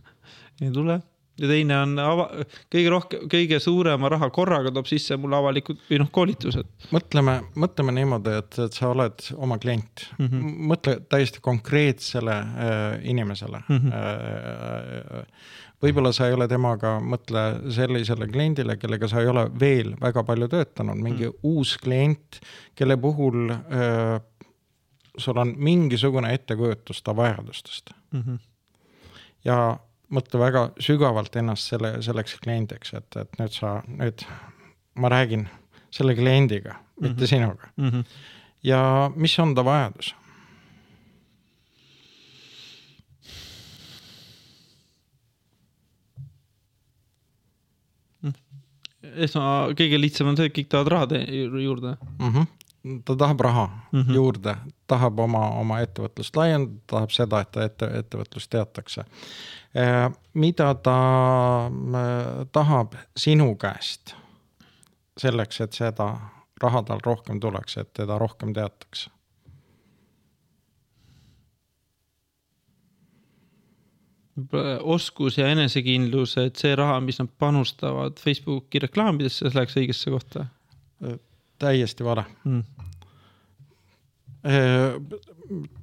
ei tule ja teine on ava, kõige rohkem, kõige suurema raha korraga toob sisse mulle avalikud või noh, koolitused. mõtleme, mõtleme niimoodi, et, et sa oled oma klient mm, -hmm. mõtle täiesti konkreetsele äh, inimesele mm. -hmm. Äh, võib-olla sa ei ole temaga, mõtle sellisele kliendile, kellega sa ei ole veel väga palju töötanud, mingi mm. uus klient, kelle puhul äh, sul on mingisugune ettekujutus ta vajadustest mm. -hmm. ja mõtle väga sügavalt ennast selle, selleks kliendiks, et, et nüüd sa, nüüd ma räägin selle kliendiga mm, -hmm. mitte mhm. sinuga mm. -hmm. ja mis on ta vajadus? esma, kõige lihtsam on see, et kõik tahavad raha juurde mm. -hmm ta tahab raha mm -hmm. juurde, tahab oma, oma ettevõtlust laiendada, tahab seda, et ta ette, ettevõtlust teatakse. Äh, mida ta äh, tahab sinu käest selleks, et seda raha tal rohkem tuleks, et teda rohkem teatakse? oskus ja enesekindlus, et see raha, mis nad panustavad Facebooki reklaamidesse, läheks õigesse kohta? Täiesti vale mm..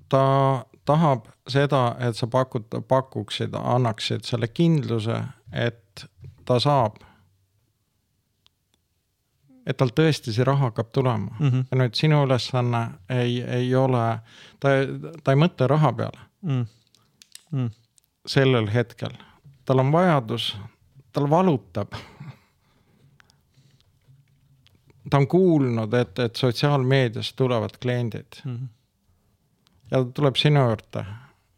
ta tahab seda, et sa pakud, pakuksid, annaksid selle kindluse, et ta saab, et tal tõesti see raha hakkab tulema mm. -hmm. ja nüüd sinu ülesanne ei, ei ole, ta, ta ei mõtle raha peale mm. Mm. sellel hetkel, tal on vajadus, tal valutab ta on kuulnud, et, et sotsiaalmeediast tulevad kliendid mm. -hmm ja ta tuleb sinu juurde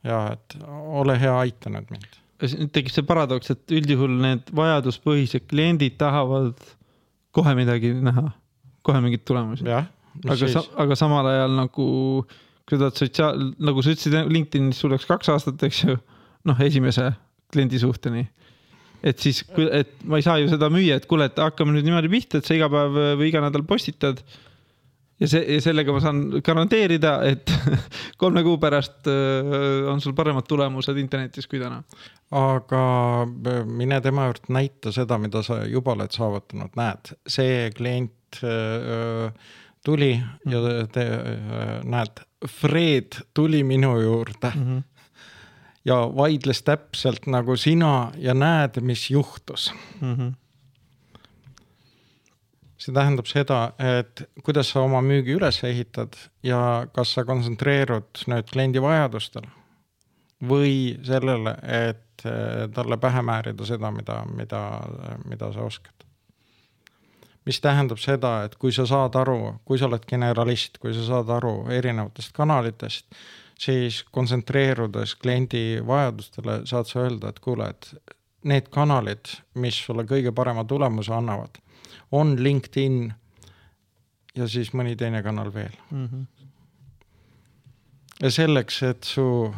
ja et ole hea, aita nüüd mind. nüüd tekib see paradoks, et üldjuhul need vajaduspõhised kliendid tahavad kohe midagi näha, kohe mingeid tulemusi. aga, sa, aga samal ajal nagu, kui sa tahad sotsiaal, nagu sa ütlesid, LinkedInis sul läks kaks aastat, eks ju, noh, esimese kliendi suhteni et siis, et ma ei saa ju seda müüa, et kuule, et hakkame nüüd niimoodi pihta, et sa iga päev või iga nädal postitad ja see, ja sellega ma saan garanteerida, et kolme kuu pärast äh, on sul paremad tulemused internetis kui täna. aga äh, mine tema juurde, näita seda, mida sa juba oled saavutanud, näed, see klient öö, äh, tuli ja te öö, näed, Fred tuli minu juurde mm. -hmm ja vaidles täpselt nagu sina ja näed, mis juhtus mm. -hmm see tähendab seda, et kuidas sa oma müügi üles ehitad ja kas sa kontsentreerud nüüd kliendi vajadustele või sellele, et eh, talle pähe määrida seda, mida, mida, mida sa oskad. mis tähendab seda, et kui sa saad aru, kui sa oled generalist, kui sa saad aru erinevatest kanalitest, siis kontsentreerudes kliendi vajadustele saad sa öelda, et kuule, et need kanalid, mis sulle kõige parema tulemuse annavad on LinkedIn ja siis mõni teine kanal veel mm. -hmm. ja selleks, et su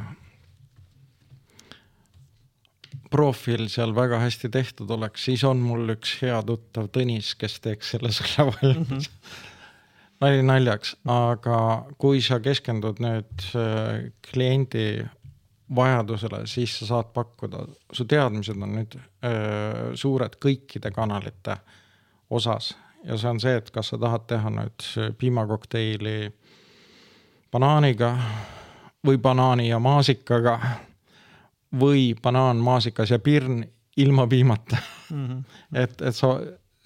profiil seal väga hästi tehtud oleks, siis on mul üks hea tuttav Tõnis, kes teeks selle sulle valmis mm. -hmm. Nali naljaks, aga kui sa keskendud nüüd äh, kliendi vajadusele, siis sa saad pakkuda, su teadmised on nüüd öö, äh, suured kõikide kanalite äh, osas ja see on see, et kas sa tahad teha nüüd piimakokteili banaaniga või banaani ja maasikaga või banaan, maasikas ja pirn ilma piimata mm. -hmm. et, et sa,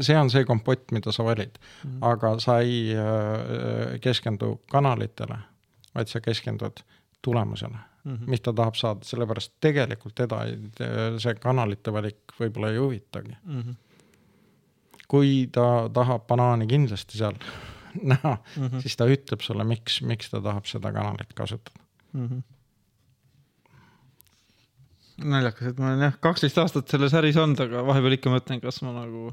see on see kompott, mida sa valid mm, -hmm. aga sa ei äh, keskendu kanalitele, vaid sa keskendud tulemusele mm, -hmm. mis ta tahab saada, sellepärast tegelikult teda see kanalite valik võib-olla ei huvitagi mm. -hmm kui ta tahab banaani kindlasti seal näha mm, -hmm. siis ta ütleb sulle, miks, miks ta tahab seda kanalit kasutada mm. -hmm naljakas, et ma olen jah, kaksteist aastat selles äris olnud, aga vahepeal ikka mõtlen, kas ma nagu,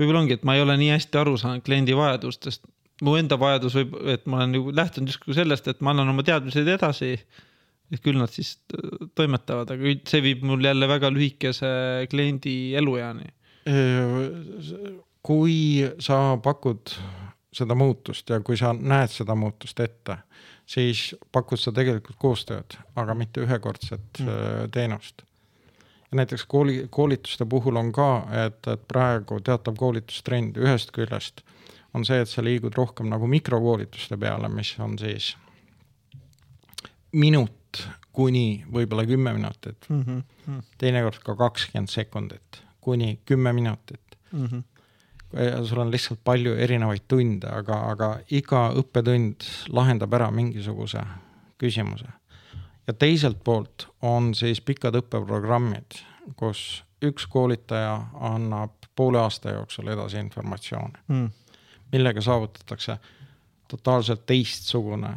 võib-olla ongi, et ma ei ole nii hästi aru saanud kliendi vajadustest. mu enda vajadus võib, et ma olen nagu lähtunud justkui sellest, et ma annan oma teadmised edasi. et küll nad siis toimetavad, aga see viib mul jälle väga lühikese kliendi elueani kui sa pakud seda muutust ja kui sa näed seda muutust ette, siis pakud sa tegelikult koostööd, aga mitte ühekordset mm. teenust. Näiteks kooli, koolituste puhul on ka, et, et praegu teatav koolitustrend ühest küljest on see, et sa liigud rohkem nagu mikrokoolituste peale, mis on siis minut kuni võib-olla kümme minutit mm. -hmm. teinekord ka kakskümmend sekundit kuni kümme minutit mm. -hmm ja sul on lihtsalt palju erinevaid tunde, aga, aga iga õppetund lahendab ära mingisuguse küsimuse. Ja teiselt poolt on siis pikad õppeprogrammid, kus üks koolitaja annab poole aasta jooksul edasi informatsiooni mm., millega saavutatakse totaalselt teistsugune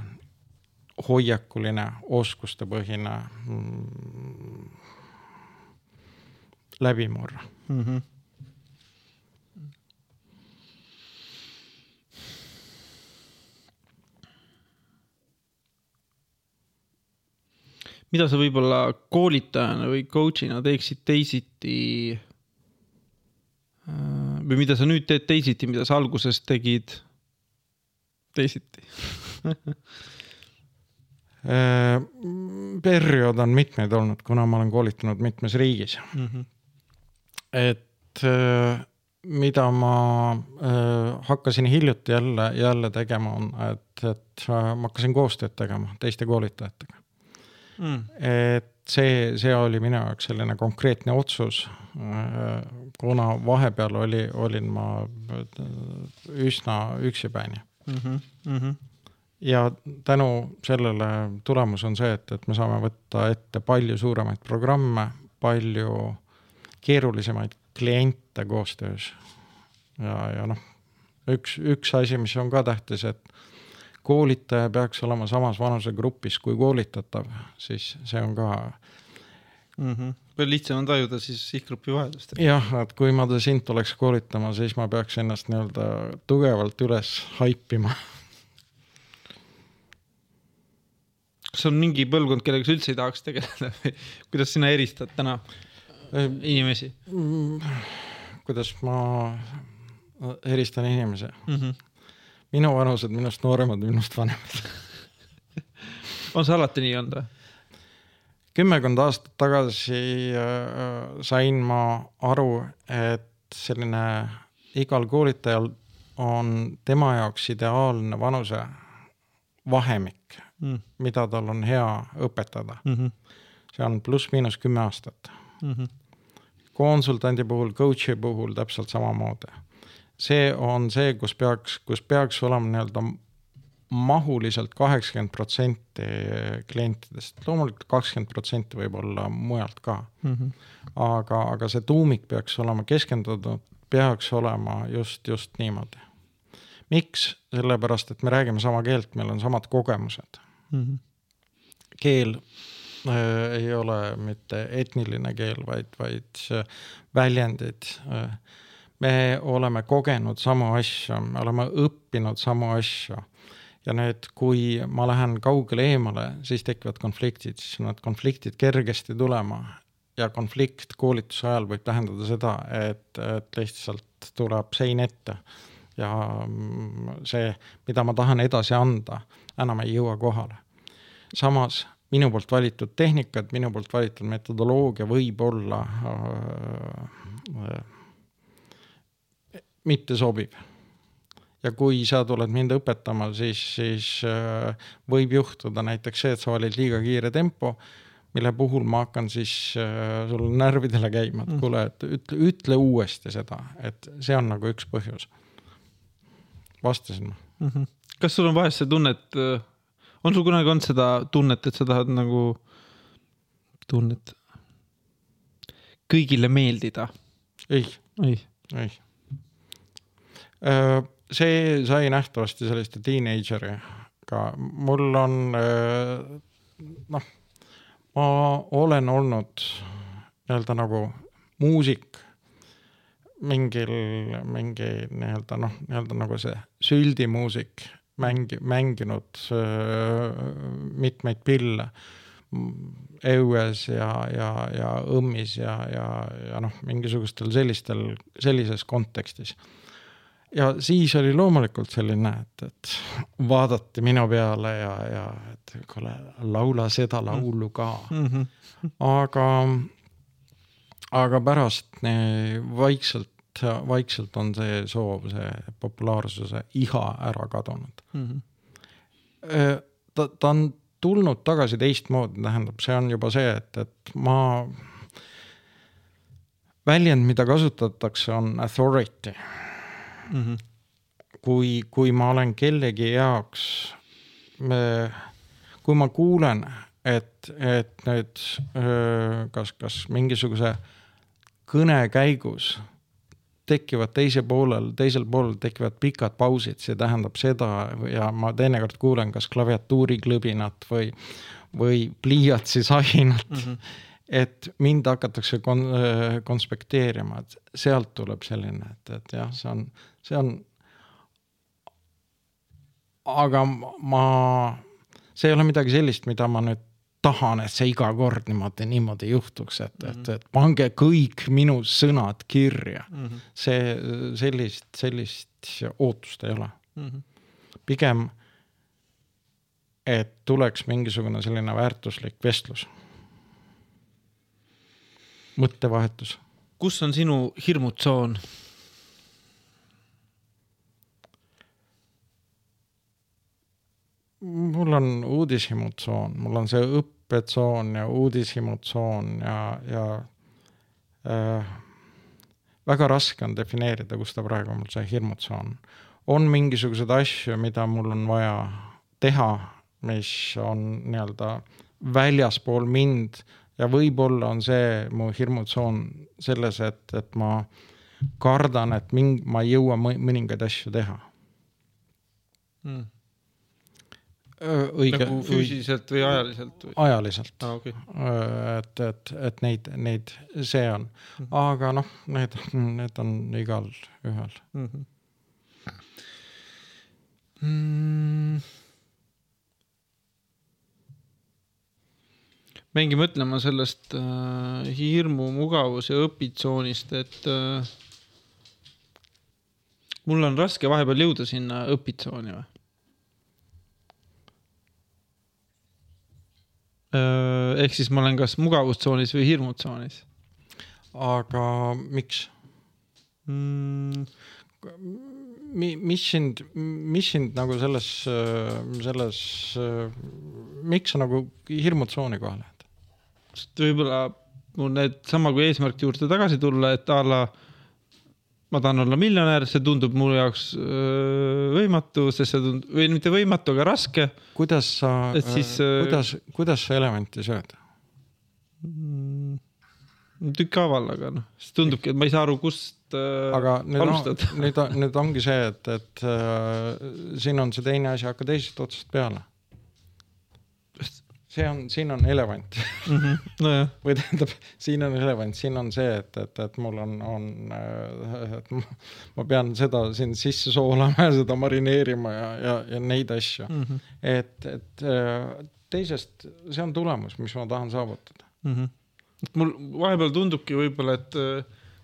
hoiakuline, oskustepõhine mm, läbimurre mm. -hmm mida sa võib-olla koolitajana või coach'ina teeksid teisiti? Äh, või mida sa nüüd teed teisiti, mida sa alguses tegid teisiti äh, periood on mitmeid olnud, kuna ma olen koolitanud mitmes riigis mm. -hmm. et äh, mida ma hakkasin hiljuti jälle, jälle tegema, on, et, et ma hakkasin koostööd tegema teiste koolitajatega mm.. et see, see oli minu jaoks selline konkreetne otsus. kuna vahepeal oli, olin ma üsna üksipäini mm. -hmm. Mm -hmm. ja tänu sellele tulemus on see, et, et me saame võtta ette palju suuremaid programme, palju keerulisemaid kliente koostöös. ja, ja noh, üks, üks asi, mis on ka tähtis, et koolitaja peaks olema samas vanusegrupis kui koolitatav, siis see on ka mm. -hmm. veel lihtsam on tajuda siis sihtgrupi vajadust. jah, et kui ma sind tuleks koolitama, siis ma peaks ennast nii-öelda tugevalt üles haipima. kas on mingi põlvkond, kellega sa üldse ei tahaks tegeleda või kuidas sina eristad täna inimesi? Mm, kuidas ma eristan inimesi mm? -hmm minu vanused minust nooremad, minust vanemad on see alati nii olnud või? kümmekond aastat tagasi äh, sain ma aru, et selline igal koolitajal on tema jaoks ideaalne vanuse vahemik mm., mida tal on hea õpetada mm. -hmm. see on pluss-miinus kümme aastat mm. -hmm. konsultandi puhul, coach'i puhul täpselt samamoodi see on see, kus peaks, kus peaks olema nii-öelda mahuliselt kaheksakümmend protsenti klientidest, loomulikult kakskümmend protsenti võib olla mujalt ka mm. -hmm. aga, aga see tuumik peaks olema keskendunud, peaks olema just, just niimoodi. miks? sellepärast, et me räägime sama keelt, meil on samad kogemused mm. -hmm. keel äh, ei ole mitte etniline keel, vaid, vaid väljendid äh, me oleme kogenud samu asju, me oleme õppinud samu asju. ja nüüd, kui ma lähen kaugele eemale, siis tekivad konfliktid, siis on need konfliktid kergesti tulema ja konflikt koolituse ajal võib tähendada seda, et, et lihtsalt tuleb sein ette ja see, mida ma tahan edasi anda, enam ei jõua kohale. samas minu poolt valitud tehnikad, minu poolt valitud metodoloogia võib olla äh, mitte sobiv. ja kui sa tuled mind õpetama, siis, siis äh, võib juhtuda näiteks see, et sa valid liiga kiire tempo, mille puhul ma hakkan siis äh, sul närvidele käima, et mm. kuule, et ütle, ütle uuesti seda, et see on nagu üks põhjus. vastasin ma mm. -hmm. kas sul on vahest see tunne, et äh, on sul kunagi olnud seda tunnet, et sa tahad nagu, tunnet kõigile meeldida? ei, ei, ei see sai nähtavasti selliste teenager'iga, mul on äh, noh, ma olen olnud nii-öelda nagu muusik mingil, mingi nii-öelda noh, nii-öelda nagu see süldimuusik, mängi-, mänginud äh, mitmeid pille. Õues ja, ja, ja õmmis ja, ja, ja noh, mingisugustel sellistel, sellises kontekstis ja siis oli loomulikult selline, et, et vaadati minu peale ja, ja et kuule, laula seda laulu ka mm. -hmm. aga aga pärast eh, vaikselt, vaikselt on see soov, see populaarsuse iha ära kadunud mm. -hmm. ta, ta on tulnud tagasi teistmoodi, tähendab, see on juba see, et, et ma, väljend, mida kasutatakse, on authority mm. -hmm. kui, kui ma olen kellegi jaoks, kui ma kuulen, et, et nüüd kas, kas mingisuguse kõne käigus tekivad teise poolel, teisel poolel tekivad pikad pausid, see tähendab seda ja ma teinekord kuulen kas klaviatuuri klõbinat või, või pliiatsi sahinat mm. -hmm. Et mind hakatakse kon-, konspekteerima, et sealt tuleb selline, et, et jah, see on, see on. aga ma, see ei ole midagi sellist, mida ma nüüd tahan, et see iga kord niimoodi, niimoodi juhtuks, et mm, -hmm. et, et pange kõik minu sõnad kirja mm. -hmm. see, sellist, sellist ootust ei ole mm. -hmm. pigem, et tuleks mingisugune selline väärtuslik vestlus, mõttevahetus. kus on sinu hirmutsoon? mul on uudishimutsoon, mul on see õpp, õppetsoon ja uudishimutsoon ja, ja äh, väga raske on defineerida, kus ta praegu mul see hirmutsoon. on mingisuguseid asju, mida mul on vaja teha, mis on nii-öelda väljaspool mind ja võib-olla on see mu hirmutsoon selles, et, et ma kardan, et mind, ma ei jõua mõningaid asju teha mm õige. nagu füüsiliselt või ajaliselt või? ajaliselt ah,. Okay. et, et, et neid, neid, see on, mhm. aga noh, need, need on igal ühel mm. -hmm. Mm. Mingi mõtlema sellest äh, hirmu, mugavus ja õpitsoonist, et äh, mul on raske vahepeal jõuda sinna õpitsooni või Äh, ehk siis ma olen kas mugavustsoonis või hirmutsoonis. aga miks mm.? Mi-, mis sind, mis sind nagu selles, selles, miks sa nagu hirmutsooni koha lähed? Sest võib-olla mul need sama kui eesmärkide juurde tagasi tulla, et a la ma tahan olla miljonär, see tundub mu jaoks võimatu, sest see tundub, või mitte võimatu, aga raske. kuidas sa, kuidas, kuidas sa elementi sööd mm,? tükkhaaval, aga noh, siis tundubki, et ma ei saa aru, kust äh, aga nüüd alustada no,. nüüd, nüüd ongi see, et, et äh, siin on see teine asi, hakka teisest otsast peale see on, siin on elevant mm. -hmm. nojah. või tähendab, siin on elevant, siin on see, et, et, et mul on, on, et ma pean seda siin sisse soolama ja seda marineerima ja, ja, ja neid asju mm. -hmm. et, et teisest, see on tulemus, mis ma tahan saavutada mm. -hmm. et mul vahepeal tundubki võib-olla, et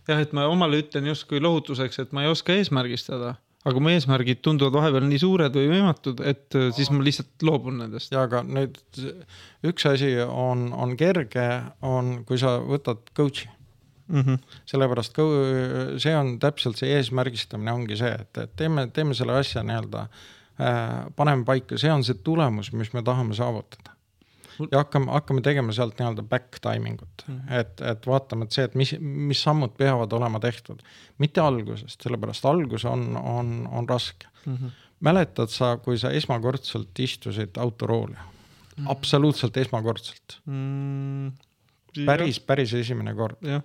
jah, et ma omale ütlen justkui lohutuseks, et ma ei oska eesmärgistada aga mu eesmärgid tunduvad vahepeal nii suured või võimatud, et äh, siis ma lihtsalt loobun nendest. ja aga nüüd üks asi on, on kerge, on, kui sa võtad coach'i mm. -hmm. sellepärast see on täpselt see eesmärgistamine ongi see, et, et teeme, teeme selle asja nii-öelda äh,, paneme paika, see on see tulemus, mis me tahame saavutada ja hakkame, hakkame tegema sealt nii-öelda back timing ut mm, -hmm. et, et vaatame, et see, et mis, mis sammud peavad olema tehtud. mitte algusest, sellepärast algus on, on, on raske mm. -hmm. mäletad sa, kui sa esmakordselt istusid autorooli mm? -hmm. absoluutselt esmakordselt mm. -hmm. päris, päris esimene kord. äh,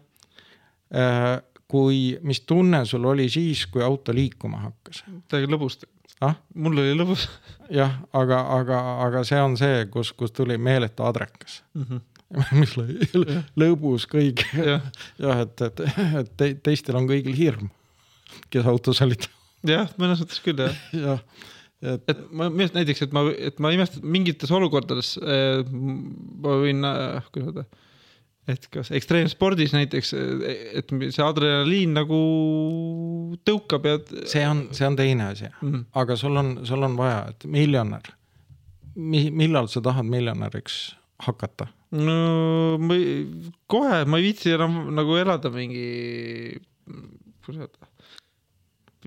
kui, mis tunne sul oli siis, kui auto liikuma hakkas? täiega lõbus ah? mul oli lõbus. jah, aga, aga, aga see on see, kus, kus tuli meeletu adrekas mm. -hmm mis lõbus kõik jah ja,, et, et, et te, teistel on kõigil hirm, kes autos olid. jah, mõnes mõttes küll jah jah, et, et ma arust näiteks, et ma, et ma imestan mingites olukordades äh, ma võin äh,, kuidas öelda et kas ekstreemspordis näiteks, et see adrenaliin nagu tõukab ja. see on, see on teine asi mm, -hmm. aga sul on, sul on vaja, et miljonär Mi,, millal sa tahad miljonäriks hakata no ma ei, kohe ma ei viitsi enam nagu elada mingi, öelda,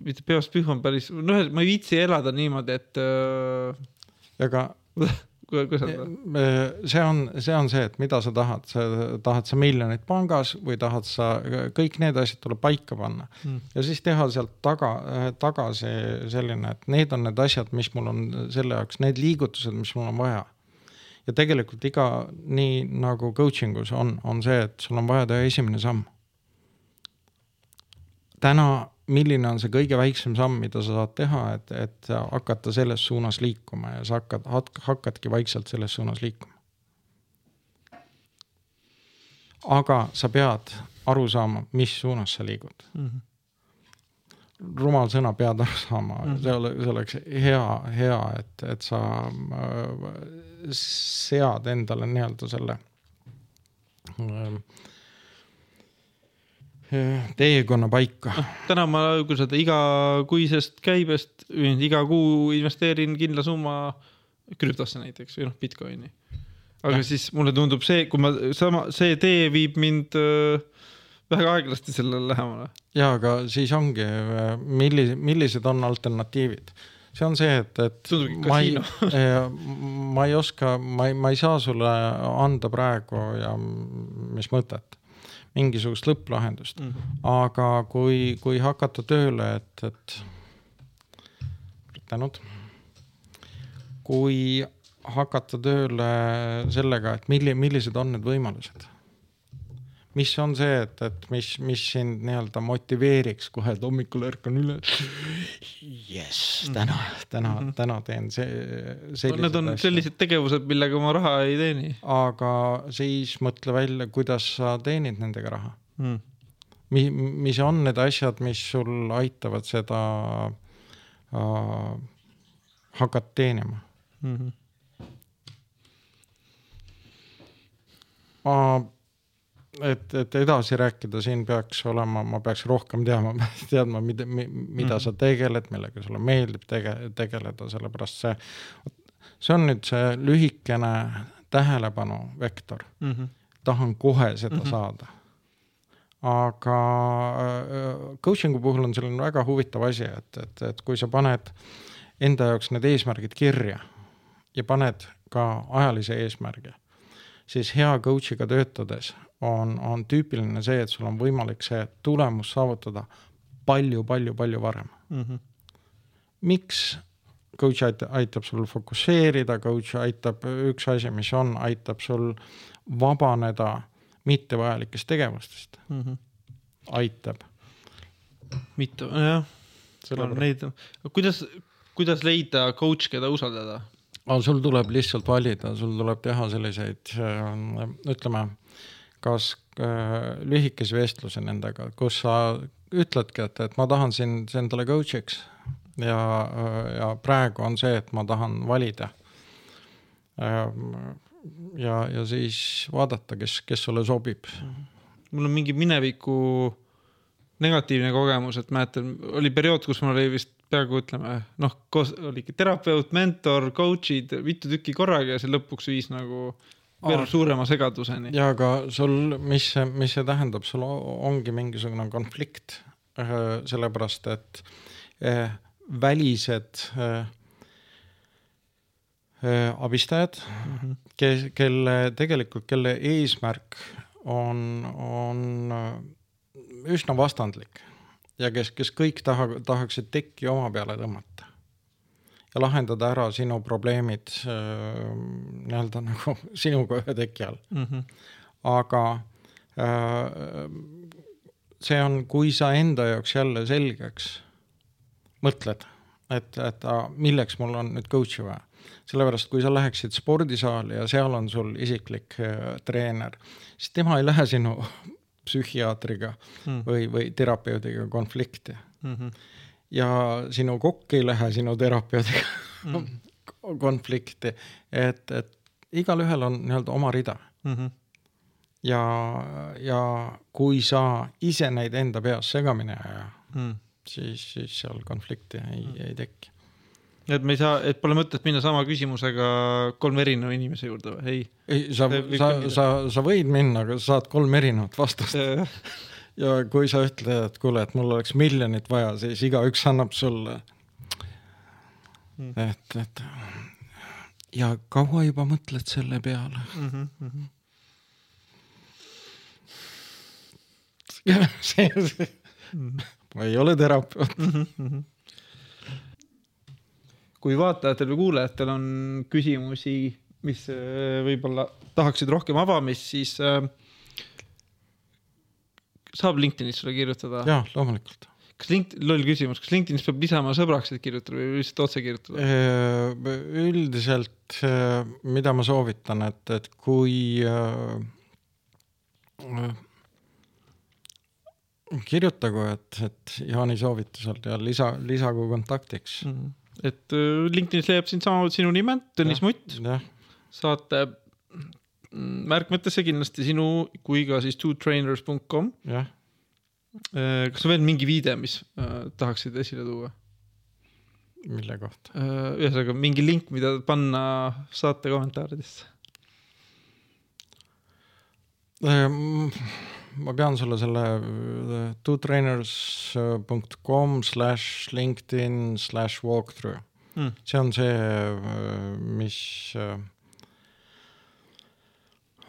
mitte peost pühv on päris, noh, ma ei viitsi elada niimoodi, et äh, aga öelda, see on, see on see, et mida sa tahad, sa tahad sa miljonit pangas või tahad sa, kõik need asjad tuleb paika panna Mm. ja siis teha sealt taga, tagasi selline, et need on need asjad, mis mul on selle jaoks, need liigutused, mis mul on vaja. ja tegelikult iga, nii nagu coaching us on, on see, et sul on vaja teha esimene samm. täna, milline on see kõige väiksem samm, mida sa saad teha, et, et hakata selles suunas liikuma ja sa hakkad, hakkadki vaikselt selles suunas liikuma. aga sa pead aru saama, mis suunas sa liigud mm. -hmm. rumal sõna, pead aru saama mm. -hmm. see ole, see oleks hea, hea, et, et sa äh, sead endale nii-öelda selle äh, teekonna paika. täna ma, kuidas öelda, igakuisest käibest, iga kuu investeerin kindla summa krüptosse näiteks või noh, Bitcoini. aga ja. siis mulle tundub see, kui ma sama, see tee viib mind äh, väga aeglasti sellele lähemale. ja, aga siis ongi, millised, millised on alternatiivid? see on see, et, et ma ei, ma ei oska, ma ei, ma ei saa sulle anda praegu ja mis mõtet mingisugust lõpplahendust. Mm, -hmm. aga kui, kui hakata tööle, et, et tänud, kui hakata tööle sellega, et milli-, millised on need võimalused mis on see, et, et mis, mis sind nii-öelda motiveeriks kohe, et hommikul ärkan üles. jess, täna, täna mm, -hmm. täna teen see. Need on asja. sellised tegevused, millega ma raha ei teeni. aga siis mõtle välja, kuidas sa teenid nendega raha mm.. mis, mis on need asjad, mis sul aitavad seda äh, hakata teenima mm? -hmm. ma et, et edasi rääkida, siin peaks olema, ma peaks rohkem teadma, teadma, mida, mida mm -hmm. sa tegeled, millega sulle meeldib tege-, tegeleda, sellepärast see, see on nüüd see lühikene tähelepanu vektor mm. -hmm. tahan kohe seda mm -hmm. saada. aga coaching'u puhul on selline väga huvitav asi, et, et, et kui sa paned enda jaoks need eesmärgid kirja ja paned ka ajalise eesmärgi, siis hea coach'iga töötades on, on tüüpiline see, et sul on võimalik see tulemus saavutada palju-palju-palju varem mm. -hmm. miks coach aitab, sul fokusseerida, coach aitab, üks asi, mis on, aitab sul vabaneda mittevajalikest tegevustest mm. -hmm. aitab. mitte, jah. Neid, kuidas, kuidas leida coach, keda usaldada? sul tuleb lihtsalt valida, sul tuleb teha selliseid, ütleme kas äh, lühikese vestluse nendega, kus sa ütledki, et, et ma tahan sind endale coach'iks ja, ja praegu on see, et ma tahan valida. ja, ja siis vaadata, kes, kes sulle sobib. mul on mingi mineviku negatiivne kogemus, et mäletan, oli periood, kus mul oli vist peaaegu ütleme noh, koos oligi terapeut, mentor, coach'id, mitu tükki korraga ja see lõpuks viis nagu veel suurema segaduseni. ja aga sul, mis mis see tähendab, sul ongi mingisugune konflikt, sellepärast et eh, välised eh, abistajad mm, -hmm. kes, kelle tegelikult, kelle eesmärk on, on üsna vastandlik ja kes, kes kõik taha, tahaksid tekki oma peale tõmmata ja lahendada ära sinu probleemid äh, nii-öelda nagu sinuga ühe teki all mm. -hmm. aga äh, see on, kui sa enda jaoks jälle selgeks mõtled, et, et a, milleks mul on nüüd coach'i vaja. sellepärast, kui sa läheksid spordisaali ja seal on sul isiklik äh, treener, siis tema ei lähe sinu psühhiaatriga mm. või, või terapeudiga konflikti mm. -hmm ja sinu kokk ei lähe sinu terapeudiga mm. konflikti, et, et igalühel on nii-öelda oma rida mm. -hmm. ja, ja kui sa ise neid enda peas segamini ei aja mm., siis, siis seal konflikti ei mm., ei teki. et me ei saa, et pole mõtet minna sama küsimusega kolme erineva inimese juurde või, ei ei, sa sa sa, sa võid minna, aga sa saad kolm erinevat vastust? ja kui sa ütled, et kuule, et mul oleks miljonit vaja, siis igaüks annab sulle. Mm. et, et ja kaua juba mõtled selle peale? Mhm, see, see, ma ei ole terapeut. mhm. kui vaatajatel või kuulajatel on küsimusi, mis äh, võib-olla tahaksid rohkem avamist, siis äh, saab LinkedInis sulle kirjutada. jaa, loomulikult. kas Link-, loll küsimus, kas LinkedInis peab lisama sõbraks, et kirjutada või lihtsalt otse kirjutada? Üldiselt, mida ma soovitan, et, et kui äh, kirjutagu, et, et Jaani soovitusel ja lisa, lisagu kontaktiks. Mhm. et äh, LinkedInis leiab sind samamoodi sinu nime, Tõnis Mutt, saate mm, märkmetesse kindlasti sinu kui ka siis twotrainers.com. jah, kas on veel mingi viide, mis äh, tahaksid esile tuua? mille kohta? ühesõnaga mingi link, mida panna saate kommentaaridesse. ma pean sulle selle äh, twotrainers.com slash LinkedIn slash walkthrough, Mm. see on see, mis,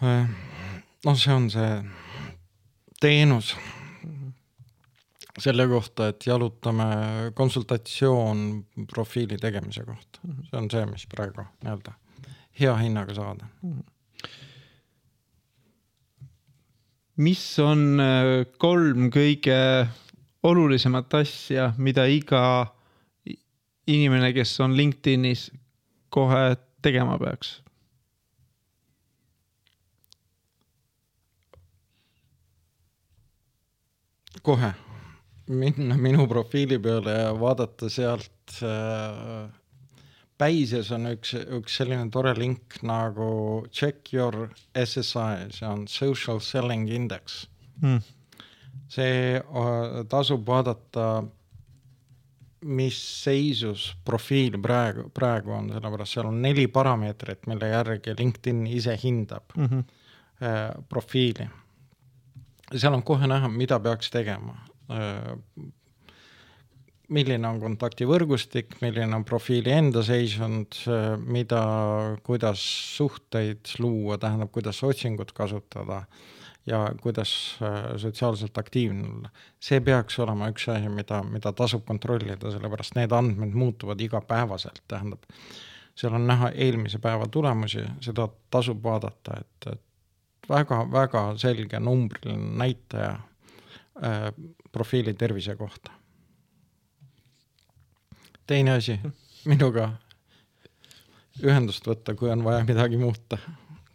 noh, see on see teenus selle kohta, et jalutame konsultatsioon profiili tegemise kohta, see on see, mis praegu nii-öelda hea hinnaga saada. mis on äh, kolm kõige olulisemat asja, mida iga inimene, kes on LinkedInis, kohe tegema peaks? Kohe minna minu profiili peale ja vaadata sealt äh, Päises on üks, üks selline tore link nagu check your SSI, see on social selling index. Mm. see äh, tasub vaadata, mis seisus profiil praegu, praegu on, sellepärast seal on neli parameetrit, mille järgi LinkedIn ise hindab Mm -hmm. äh, profiili. Seal on kohe näha, mida peaks tegema äh,. milline on kontaktivõrgustik, milline on profiili enda seisund äh,, mida, kuidas suhteid luua, tähendab, kuidas otsingut kasutada ja kuidas äh, sotsiaalselt aktiivne olla. see peaks olema üks asi, mida, mida tasub kontrollida, sellepärast need andmed muutuvad igapäevaselt, tähendab, seal on näha eelmise päeva tulemusi, seda tasub vaadata, et, et väga-väga selge numbriline näitaja äh, profiili tervise kohta. teine asi, minuga ühendust võtta, kui on vaja midagi muuta,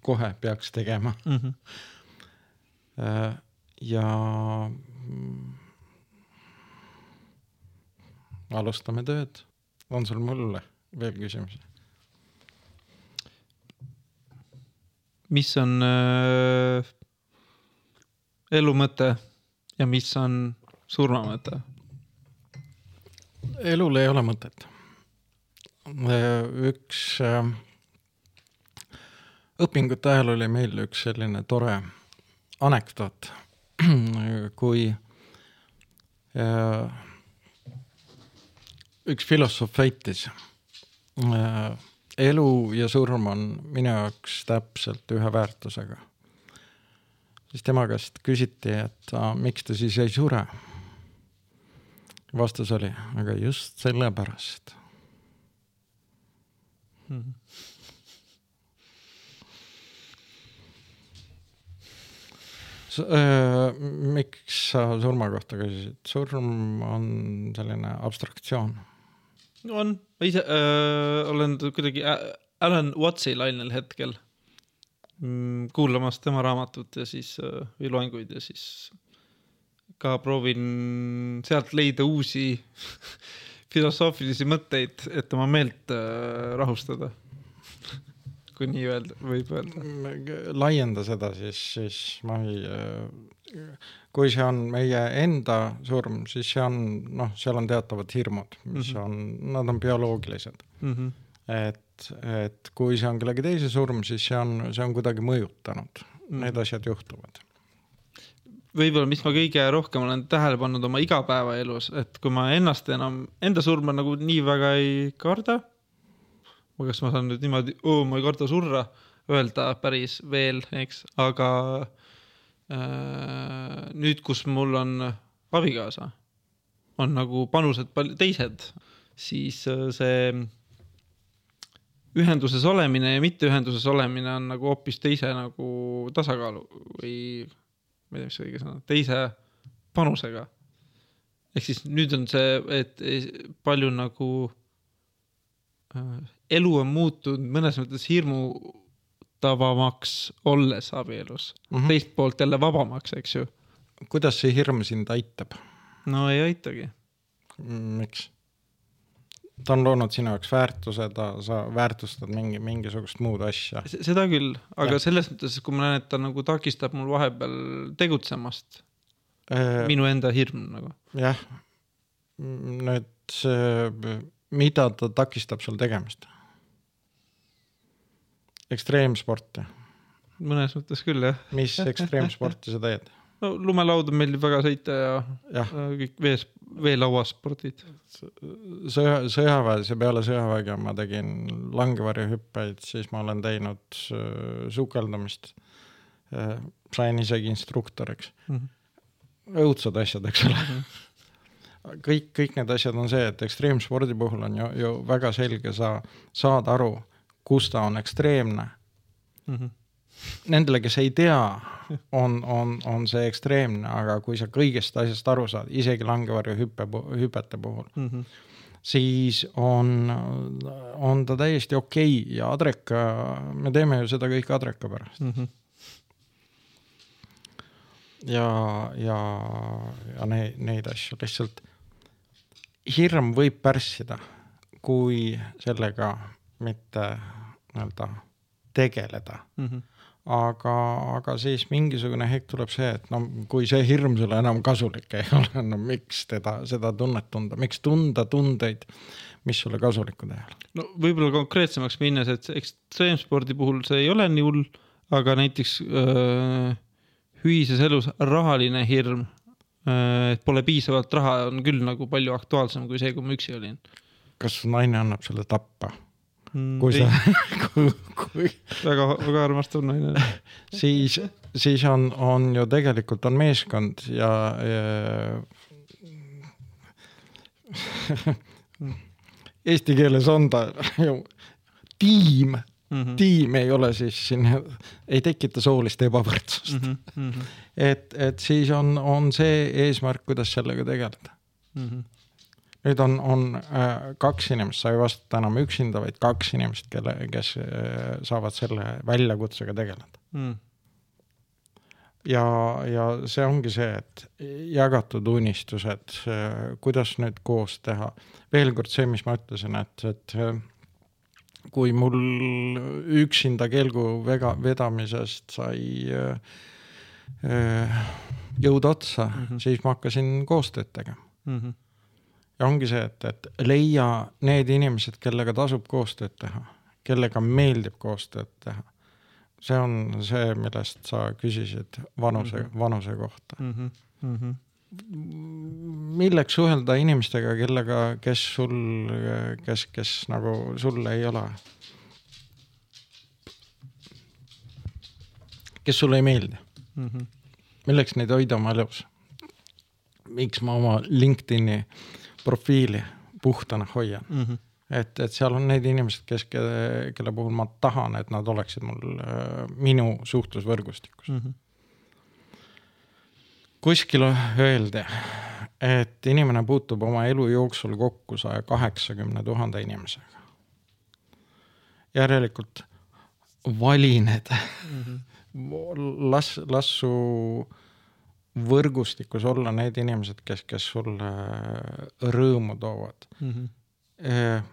kohe peaks tegema Mm -hmm. äh,. ja alustame tööd. on sul mulle veel küsimusi? Mis on äh, elu mõte ja mis on surma mõte? elul ei ole mõtet. üks äh, õpingute ajal oli meil üks selline tore anekdoot, kui äh, üks filosoof väitis, elu ja surm on minu jaoks täpselt ühe väärtusega. siis tema käest küsiti, et a, miks ta siis ei sure vastus oli, aga just sellepärast. miks sa surma kohta küsisid? surm on selline abstraktsioon. on, ma ise öö, olen kuidagi Ä- Alan Watsi lainel hetkel mm, kuulamas tema raamatut ja siis öö, või loenguid ja siis ka proovin sealt leida uusi filosoofilisi mõtteid, et oma meelt öö, rahustada. Kui nii öelda, võib öelda. laienda seda, siis, siis ma ei, kui see on meie enda surm, siis see on noh, seal on teatavad hirmud, mis Mhm. on, nad on bioloogilised. mm. -hmm. et, et kui see on kellegi teise surm, siis see on, see on kuidagi mõjutanud mm, -hmm. need asjad juhtuvad võib-olla, mis ma kõige rohkem olen tähele pannud oma igapäevaelus, et kui ma ennast enam, enda surma nagu nii väga ei karda. Kas ma saan nüüd niimoodi, ma ei karda surra, öelda päris veel, eks, aga äh, nüüd, kus mul on abikaasa, on nagu panused palju teised, siis äh, see ühenduses olemine ja mitte ühenduses olemine on nagu hoopis teise nagu tasakaalu või ma ei tea, mis õige sõna, teise panusega. ehk siis nüüd on see, et palju nagu elu on muutunud mõnes mõttes hirmu haavatavamaks olles abielus mm, -hmm. teist poolt jälle vabamaks, eks ju. kuidas see hirm sind aitab? no ei aitagi. miks? ta on loonud sinu jaoks väärtuse, ta, sa väärtustad mingi, mingisugust muud asja. seda küll, aga ja. selles mõttes, kui ma näen, et ta nagu takistab mul vahepeal tegutsemast äh,. minu enda hirm nagu. jah, nüüd mida ta takistab sul tegemist? ekstreemsporti? mõnes mõttes küll, jah. mis ekstreemsporti sa teed? no lumelauda meeldib väga sõita ja, ja. kõik vees, veelauaspordid. sõja, sõjaväes ja peale sõjaväge ma tegin langevarjuhüppeid, siis ma olen teinud äh, sukeldamist äh,. sain isegi instruktoriks mm. -hmm. õudsad asjad, eks ole mm. -hmm. Kõik, kõik need asjad on see, et ekstreemspordi puhul on ju, ju väga selge, sa saad aru kus ta on ekstreemne mm. -hmm. Nendele, kes ei tea, on, on, on see ekstreemne, aga kui sa kõigest asjast aru saad, isegi langevarju hüppe, hüpete puhul mm, -hmm. siis on, on ta täiesti okei okay. ja Adreka, me teeme ju seda kõik Adreka pärast mm. -hmm. ja, ja, ja neid, neid asju lihtsalt, hirm võib pärssida, kui sellega mitte nii-öelda tegeleda mm. -hmm. aga, aga siis mingisugune hetk tuleb see, et no kui see hirm sulle enam kasulik ei ole, no miks teda, seda tunnet tunda, miks tunda tundeid, mis sulle kasulikud ei ole? no võib-olla konkreetsemaks minnes, et ekstreemspordi puhul see ei ole nii hull, aga näiteks öö, ühises elus rahaline hirm, et pole piisavalt raha, on küll nagu palju aktuaalsem kui see, kui ma üksi olin. kas naine annab sulle tappa? mm,. kui sa kui, kui... väga, väga armastav naine siis, siis on, on ju tegelikult on meeskond ja, ja... Eesti keeles on ta ju tiim mm, -hmm. tiim ei ole siis siin, ei tekita soolist ebavõrdsust mm. -hmm. et, et siis on, on see eesmärk, kuidas sellega tegeleda mm. -hmm nüüd on, on äh, kaks inimest, sa ei vastuta enam üksinda, vaid kaks inimest, kelle, kes äh, saavad selle väljakutsega tegeleda mm. ja, ja see ongi see, et jagatud unistused, äh, kuidas nüüd koos teha. veel kord see, mis ma ütlesin, et, et kui mul üksinda kelgu vega, vedamisest sai jõud otsa mm, -hmm. siis ma hakkasin koostööd tegema mm. -hmm ja ongi see, et, et leia need inimesed, kellega tasub koostööd teha, kellega meeldib koostööd teha. see on see, millest sa küsisid vanuse mm, -hmm. vanuse kohta mm. -hmm. Mm -hmm milleks suhelda inimestega, kellega, kes sul, kes, kes nagu sul ei ole? kes sulle ei meeldi mm? -hmm. milleks neid hoida oma elus? miks ma oma LinkedIn'i profiili puhtana hoian mm. -hmm. et, et seal on need inimesed, kes, kelle, kelle puhul ma tahan, et nad oleksid mul äh, minu suhtlusvõrgustikus mm. -hmm. Kuskil öeldi, et inimene puutub oma elu jooksul kokku saja kaheksakümne tuhande inimesega. järelikult vali need mm, -hmm. las, las su võrgustikus olla need inimesed, kes, kes sulle rõõmu toovad mm. -hmm.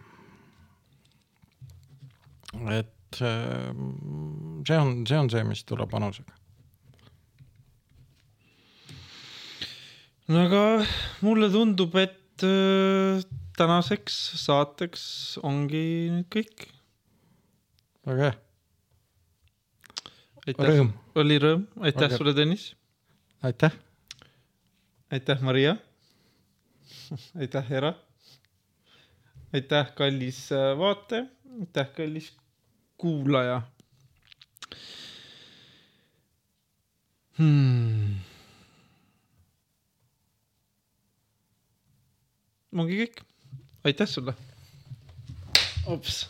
et äh, see on, see on see, mis tuleb vanusega. No aga mulle tundub, et äh, tänaseks saateks ongi nüüd kõik. väga hea, aitäh, rõõm, oli rõõm, aitäh Väga- sulle, Tõnis, aitäh, aitäh, Maria. aitäh, Hera. aitäh, kallis äh, vaataja, aitäh, kallis kuulaja hmm.. Ongi kõik, aitäh sulle. ops